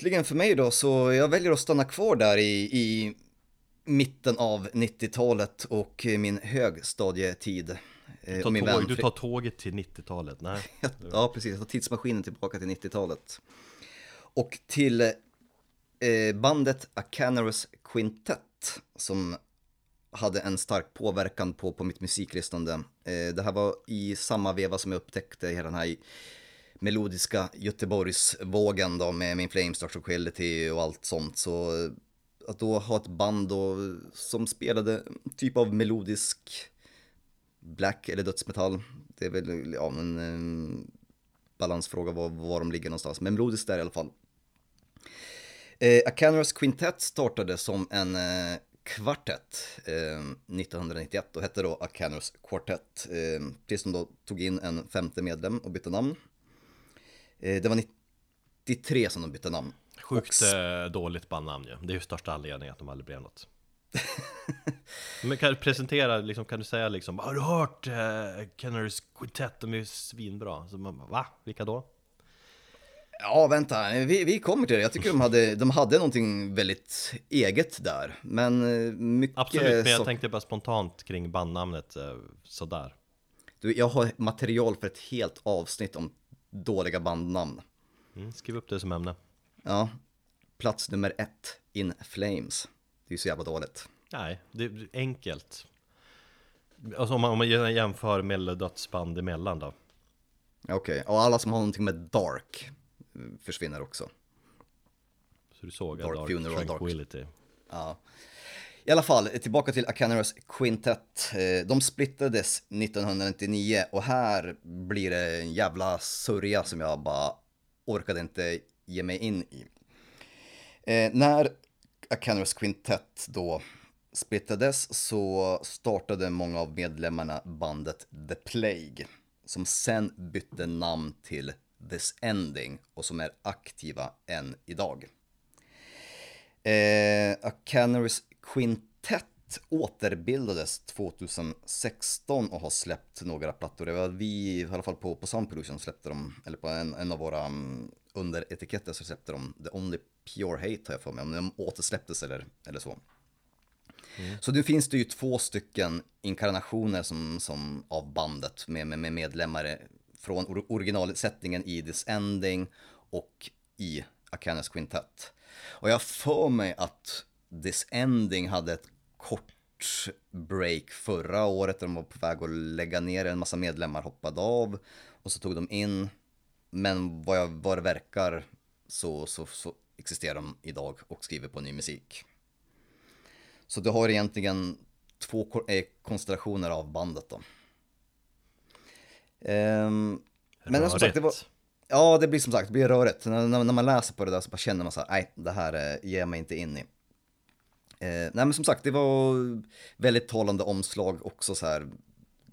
Slutligen för mig då, så jag väljer att stanna kvar där i, i mitten av 90-talet och min högstadietid. Eh, Du tar, tåg, du tar tåget till 90-talet, nej. Ja, precis. Jag tar tidsmaskinen tillbaka till 90-talet. Och till eh, bandet A Canaris Quintet som hade en stark påverkan på, på mitt musiklyssnande. Eh, det här var i samma veva som jag upptäckte hela den här melodiska Göteborgsvågen då med min Flames, Dr. Quality och allt sånt. Så att då ha ett band då, som spelade typ av melodisk black eller dödsmetall. Det är väl ja, en, en eh, balansfråga var, var de ligger någonstans. Men melodiskt där i alla fall. Eh, A Canaris Quintet startade som en eh, kvartett eh, 1991 och hette då A Canaris Quartet. Eh, tills de då tog in en femte medlem och bytte namn. Eh, det var 93 som de bytte namn. Sjukt Och- eh, dåligt bandnamn ju. Det är ju största anledningen att de aldrig blev något. Men kan du presentera, liksom, kan du säga liksom Har du hört eh, Kenner's Quintet? De är ju svinbra. Så man, va? Vilka då? Ja, vänta, vi, vi kommer till det. Jag tycker de hade, de hade någonting väldigt eget där. Men mycket... Absolut, men jag tänkte bara spontant kring bandnamnet sådär. Du, jag har material för ett helt avsnitt om dåliga bandnamn. Mm, skriv upp det som ämne. Ja, plats nummer ett, In Flames. Det är ju så jävla dåligt. Nej, det är enkelt. Alltså om man, om man jämför med dödsband emellan då. Okej, och alla som har någonting med Dark eh, försvinner också. Så du såg Dark Dark, Funeral, Dark- Tranquility. Ja. I alla fall, tillbaka till Acaneros Quintet. Eh, de splittrades 1999 och här blir det en jävla sörja som jag bara orkade inte ge mig in i. Eh, när Acaneros Quintet då splittrades så startade många av medlemmarna bandet The Plague som sen bytte namn till This Ending och som är aktiva än idag. Eh, A Canaries Quintet återbildades 2016 och har släppt några plattor. Det var vi, i alla fall på, på Sound Pollution släppte de, eller på en, en av våra um, underetiketter så släppte de The Only Pure Hate har jag för mig, om de återsläpptes eller, eller så. Så nu finns det ju två stycken inkarnationer som, som av bandet med, med, med medlemmar från or- originalsättningen i This Ending och i Acanis Quintet. Och jag för mig att This Ending hade ett kort break förra året de var på väg att lägga ner, en massa medlemmar hoppade av och så tog de in. Men vad, jag, vad det verkar så, så, så existerar de idag och skriver på ny musik. Så du har egentligen två eh, konstellationer av bandet då. Ehm, men som sagt, det var, ja det blir som sagt, det blir rörigt. När, när, när man läser på det där så bara känner man så här, nej det här eh, ger jag mig inte in i. Eh, nej men som sagt, det var väldigt talande omslag också så här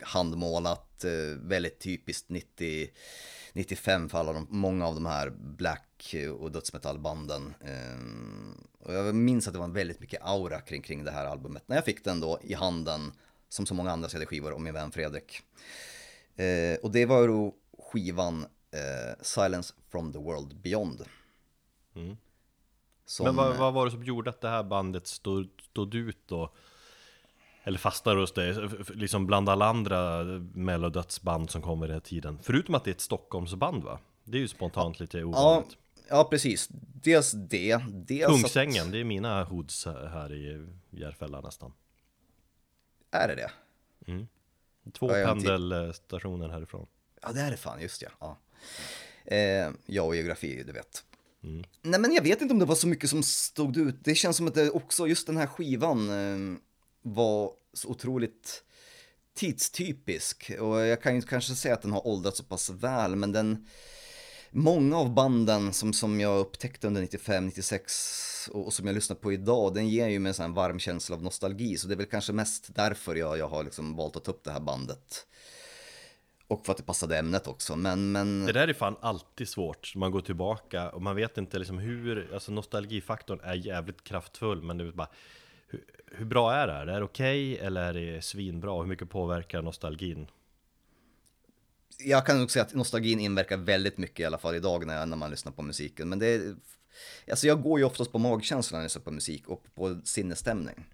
handmålat, eh, väldigt typiskt 90, 95 för alla de, många av de här black eh, och dödsmetallbanden. Eh, och jag minns att det var väldigt mycket aura kring, kring det här albumet när jag fick den då i handen som så många andra CD-skivor och min vän Fredrik. Eh, och det var då skivan eh, Silence from the World Beyond. Mm. Som, Men vad, vad var det som gjorde att det här bandet stod, stod ut då? Eller fastnade hos dig, liksom bland alla andra mellodödsband som kommer i den här tiden Förutom att det är ett Stockholmsband va? Det är ju spontant lite ja, ovanligt ja, precis. Dels det. Dels att- Kungsängen, det är mina hoods här i Järfälla nästan Är det det? Två Ja, jag pendelstationer härifrån Ja, det är det fan, just ja. ja. Eh, ja, och geografi, du vet. Mm. Nej, men jag vet inte om det var så mycket som stod ut. Det känns som att det också, just den här skivan eh, var så otroligt tidstypisk. Och jag kan ju kanske säga att den har åldrats så pass väl, men den... Många av banden som, som jag upptäckte under 95, 96 och, och som jag lyssnar på idag, den ger ju mig en sån varm känsla av nostalgi. Så det är väl kanske mest därför jag, jag har liksom valt att ta upp det här bandet. Och för att det passade ämnet också, men... men... Det där är fan alltid svårt, man går tillbaka och man vet inte liksom hur, alltså nostalgifaktorn är jävligt kraftfull men är bara hur, hur bra är det här? Är det okej eller är det svinbra? Hur mycket påverkar nostalgin? jag kan nog säga att nostalgin inverkar väldigt mycket i alla fall idag när, när man lyssnar på musiken. Men det är, Alltså jag går ju oftast på magkänslan när jag lyssnar på musik och på sinnesstämning.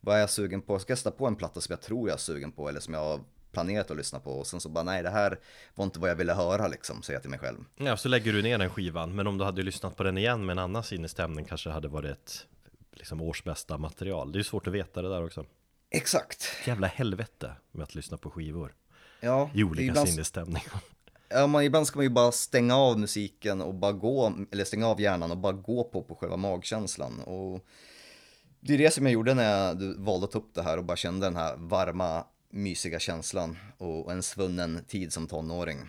Vad är jag sugen på? Ska jag sätta på en platta som jag tror jag är sugen på eller som jag planerat att lyssna på och sen så bara nej det här var inte vad jag ville höra liksom, säger jag till mig själv. Ja, så lägger du ner den skivan, men om du hade lyssnat på den igen med en annan sinnesstämning kanske det hade varit ett liksom års bästa material. Det är ju svårt att veta det där också. Exakt. Jävla helvete med att lyssna på skivor Ja, i olika ibland, sinnesstämningar. ja, man, ibland ska man ju bara stänga av musiken och bara gå, eller stänga av hjärnan och bara gå på, på själva magkänslan. Och det är det som jag gjorde när jag valde att ta upp det här och bara kände den här varma, mysiga känslan och en svunnen tid som tonåring.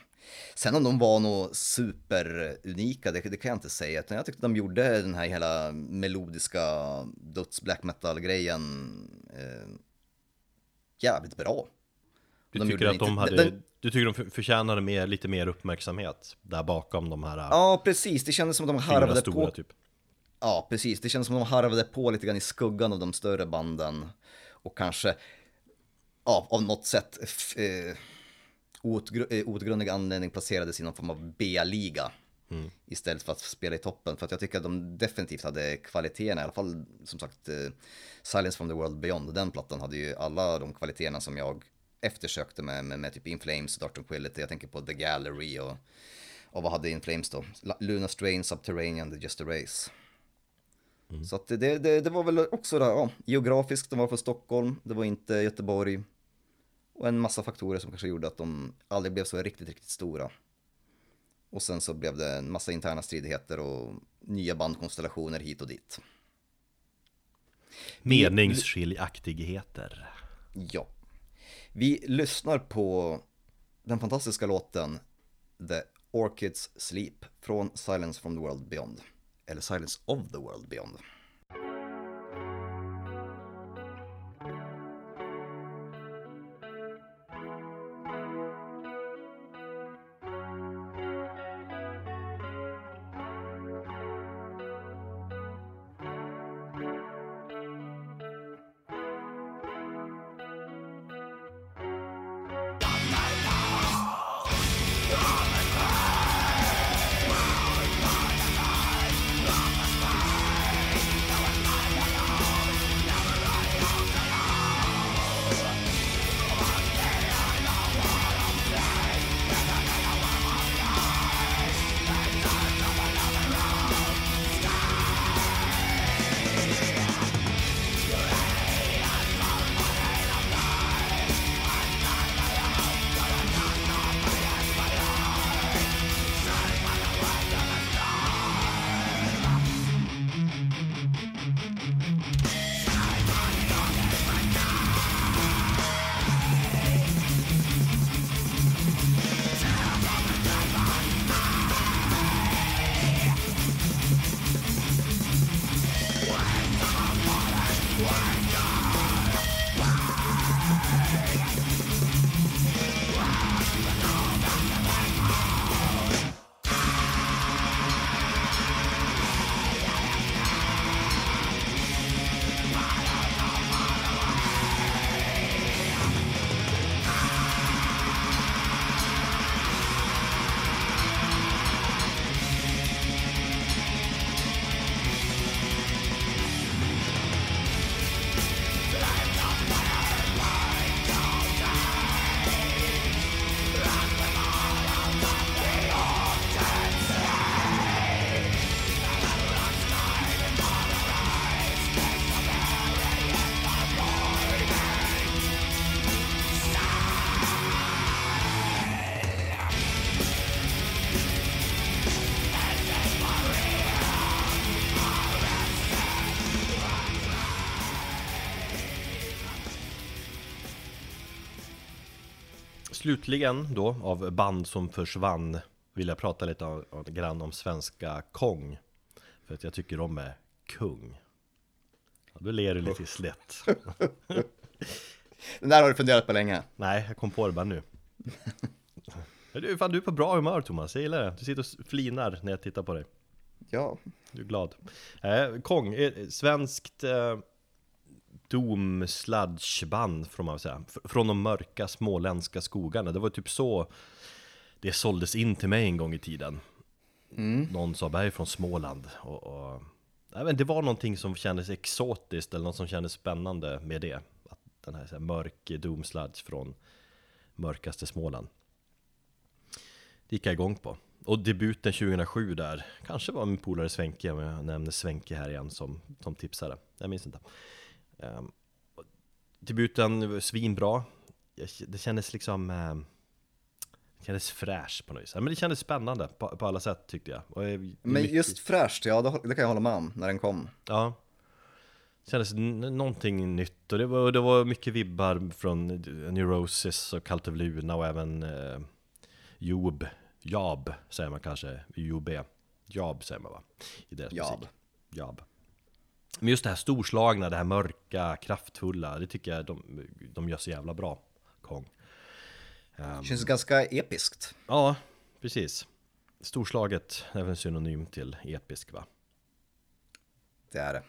Sen om de var nog superunika, det, det kan jag inte säga, utan jag tyckte de gjorde den här hela melodiska döds black metal-grejen eh, jävligt bra. Du De tycker att de inte- hade, den- du tycker de för- förtjänade mer, lite mer uppmärksamhet där bakom de här Ja, precis, det kändes som att de harvade stora på typ. Ja, precis. Det känns som att de harvade på lite grann i skuggan av de större banden. Och kanske, ja, av något sätt, eh, outgr- eh, outgrundlig anledning placerades i någon form av B-liga. Istället för att spela i toppen. För att jag tycker att de definitivt hade kvaliteterna, i alla fall som sagt, eh, Silence from the World Beyond, den plattan hade ju alla de kvaliteterna som jag eftersökte med, med, med typ In Flames, Dark Tranquility, jag tänker på The Gallery och, och vad hade In Flames då? Luna Strain, Subterranean, The Just a Race. Så att det, det, det var väl också där, ja, geografiskt, de var från Stockholm, det var inte Göteborg. Och en massa faktorer som kanske gjorde att de aldrig blev så riktigt, riktigt stora. Och sen så blev det en massa interna stridigheter och nya bandkonstellationer hit och dit. Meningsskiljaktigheter. Ja. Vi lyssnar på den fantastiska låten The Orchids Sleep från Silence from the World Beyond. Eller Silence of the World Beyond. Slutligen då, av band som försvann Vill jag prata lite om, om, grann om svenska Kong. För att jag tycker de är kung. Ja, Då ler du lite slätt. Den där har du funderat på länge. Nej, jag kom på det bara nu. Du, fan, du är på bra humör Thomas, jag gillar det. Du sitter och flinar när jag tittar på dig. Ja, Du är glad. Eh, Kong, eh, svenskt eh, Doom sludgeband får man säga Från de mörka småländska skogarna Det var typ så Det såldes in till mig en gång i tiden Någon sa berg från Småland och, och inte, det var någonting som kändes exotiskt eller något som kändes spännande med det. Att den här, så här mörk Doom Sludge från mörkaste Småland. Det gick jag igång på. Och debuten 2007 där, kanske var min polare Svenke, om jag nämner Svenke här igen som, som tipsare. Jag minns inte. Um, debuten svinbra. Jag, det kändes liksom... Um, det kändes fräsch på något vis. Men det kändes spännande på, på alla sätt tyckte jag. Och, eh, Men mycket- just fräscht, ja det, det kan jag hålla med om när den kom. Ja det Kändes någonting nytt och det var, det var mycket vibbar från Neurosis och Cult of Luna och även eh, Job Job säger man kanske, UB Job säger man va? I deras Job. musik Job Men just det här storslagna, det här mörka, kraftfulla Det tycker jag de, de gör så jävla bra Kong Det känns ganska episkt. Ja, precis Storslaget är väl en synonym till episk va? Det är det.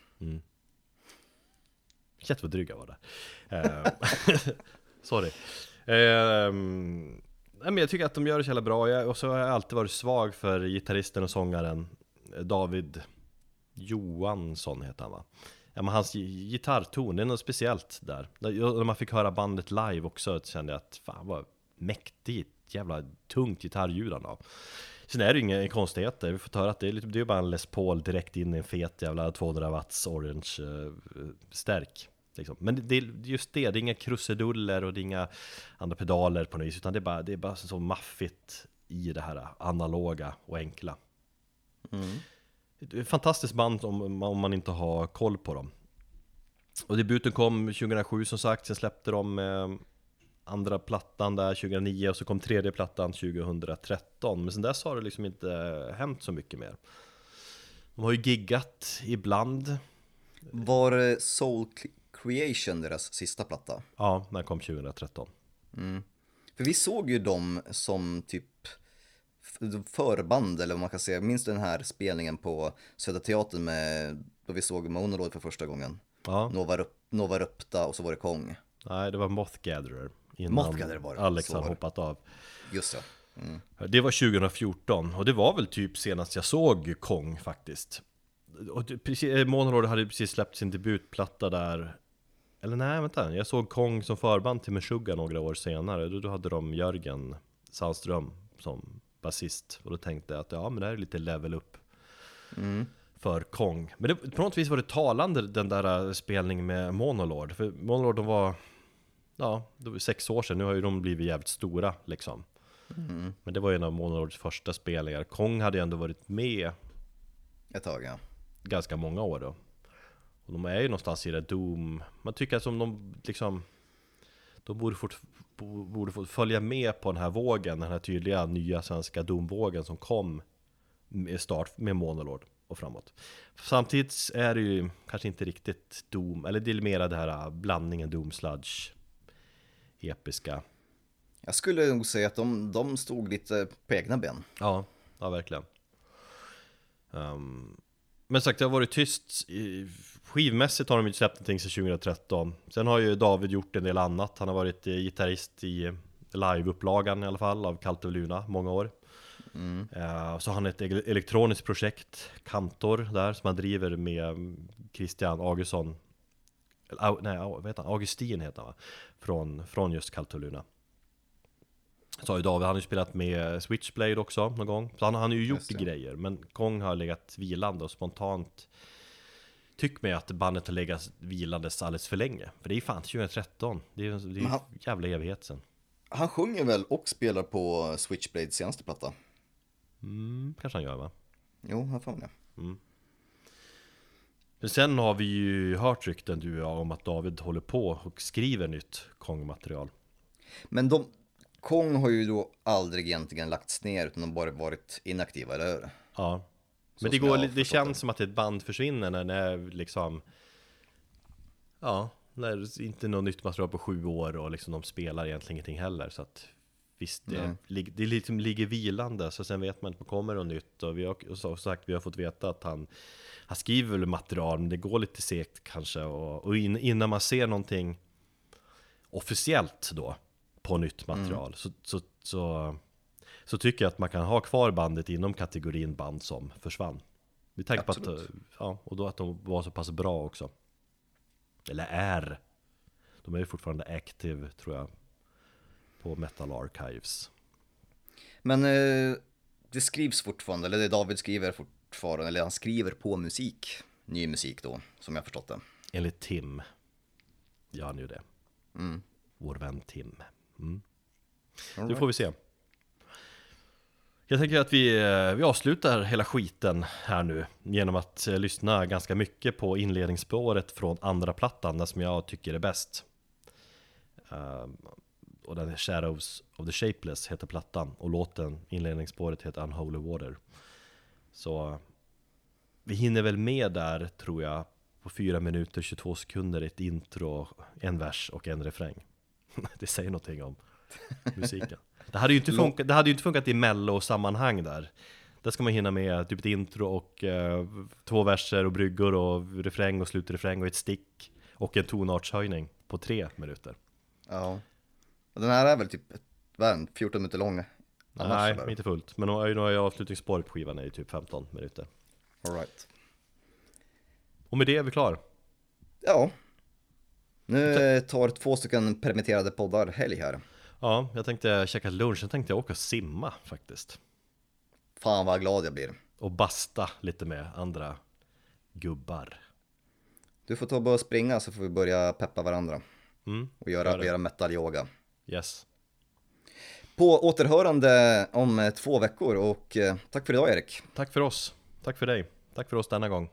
Shit vad dryg jag var där. Eh, Sorry. Ehm, nej, men jag tycker att de gör det så jävla bra. Jag, och så har jag alltid varit svag för gitarristen och sångaren eh, David Johansson heter han va? Ja, men hans gitarrton, det är något speciellt där. När man fick höra bandet live också så kände jag att fan vad mäktigt, jävla tungt gitarrljud han har. Sen är det ju inga konstigheter, vi får höra att det är, lite, det är bara en Les Paul direkt in i en fet jävla 200 watts orange eh, stärk. Liksom. Men det, är just det, det är inga krusiduller och det är inga andra pedaler på något vis, utan det är bara, det är bara så maffigt i det här analoga och enkla. Mm ett fantastiskt band om, om man inte har koll på dem. Och debuten kom 2007 som sagt, sen släppte de eh, andra plattan där 2009 och så kom tredje plattan 2013. Men sen dess har det liksom inte hänt så mycket mer. De har ju giggat ibland. Var Soul Creation deras sista platta? Ja, den kom 2013. För vi såg ju dem som typ förband eller vad man kan säga. Minns du den här spelningen på Södra Teatern med, då vi såg Monolord för första gången? Ja, Nova, Rup- Nova Rupta och så var det Kong. nej det var Moth Gatherer. Innan Moth Gatherer var det, Alex hade hoppat av. Just det. Det var 2014 och det var väl typ senast jag såg Kong faktiskt. Eh, Monolord hade precis släppt sin debutplatta där. Eller nej, vänta. Jag såg Kong som förband till Meshuggah några år senare. Då hade de Jörgen Sandström som basist. Och då tänkte jag att ja, men det här är lite level up för Kong. Men det, på något vis var det talande den där eh, spelningen med Monolord. För Monolord de var, ja, det var sex år sedan. Nu har ju de blivit jävligt stora liksom. Men det var en av Monolords första spelningar. Kong hade ju ändå varit med Ett tag ja. ganska många år då. Och de är ju någonstans i det Doom. Man tycker att som de liksom de borde, fort, bo- borde få följa med på den här vågen, den här tydliga nya svenska Doom-vågen som kom med start med Monolord och framåt. Samtidigt är det ju kanske inte riktigt Doom, eller det är mer det här blandningen Doom Sludge episka. Jag skulle nog säga att de, de stod lite på egna ben. Ja, ja verkligen. Ehm, men sagt, det har varit tyst. Skivmässigt har de inte släppt någonting sedan 2013. Sen har ju David gjort en del annat. Han har varit eh, gitarrist i liveupplagan i alla fall av Cult of Luna många år. Eh, så har han ett ele- elektroniskt projekt, Kantor, där som han driver med mm, Christian Augustsson. Nej, vad heter han? Augustin heter han va? Från, från just Cult of Luna. Har ju David, han har ju spelat med Switchblade också någon gång. Så han, han har ju gjort grejer, men Kong har legat vilande och spontant Tyck mig att bandet har legat vilandes alldeles för länge. För det är fan 2013, det är ju det är ju han- jävla evighet sen. Han sjunger väl och spelar på Switchblades senaste platta? Mm, kanske han gör va? Jo, för mig det. Men sen har vi ju hört rykten du och jag om att David håller på och skriver nytt Kong-material. Men de, Kong har ju då aldrig egentligen lagts ner utan de bara varit inaktiva, eller hur? Ja. Så Men det, går, det känns det. som att ett band försvinner när det är liksom Ja, när inte något nytt material på sju år och liksom de spelar egentligen ingenting heller så att Visst, det, det liksom ligger vilande så sen vet man inte om det kommer något nytt och vi har och som sagt vi har fått veta att han Han skriver väl material men det går lite segt kanske och, och in, innan man ser någonting Officiellt då På nytt material. Så, så, så Så Så tycker jag att man kan ha kvar bandet inom kategorin band som försvann. Vi tänker på att, eh, ja, och då att de var så pass bra också. Eller är. De är ju fortfarande active tror jag På Metal Archives. Men eh, det skrivs fortfarande, eller det David skriver fortfarande, eller han skriver på musik. Ny musik då, som jag förstått det. Enligt Tim Gör han ju det. Vår vän Tim mm. Det får vi se. Jag tänker att vi, eh, vi avslutar hela skiten här nu Genom att eh, lyssna ganska mycket på inledningsspåret från andra plattan Den som jag tycker är bäst. Ehm, Och den är Shadows of the Shapeless heter plattan Och låten, inledningsspåret heter Unholy Water. Så vi hinner väl med där tror jag På 4 minuter 22 sekunder ett intro, en vers och en refräng Det säger någonting om musiken Det hade ju inte funkat, det hade ju inte funkat i mello-sammanhang där Där ska man hinna med typ ett intro och eh, två verser och bryggor och refräng och slutrefräng och ett stick Och en tonartshöjning på tre minuter Ja. Den här är väl typ, vad är den, 14 minuter lång? Annars, Nej, inte fullt Men nu har jag avslutningsspåret på skivan är ju typ 15 minuter All right. Och med det är vi klar Ja. Nu tar två stycken permitterade poddar helg här. Ja, jag tänkte käka lunch, sen tänkte jag åka och simma faktiskt Fan vad glad jag blir. Och basta lite med andra gubbar Du får ta och börja springa så får vi börja peppa varandra. Mm, Och göra, gör göra metal-yoga. yes På återhörande om eh, två veckor och eh, tack för idag Erik. Tack för oss, tack för dig, tack för oss denna gång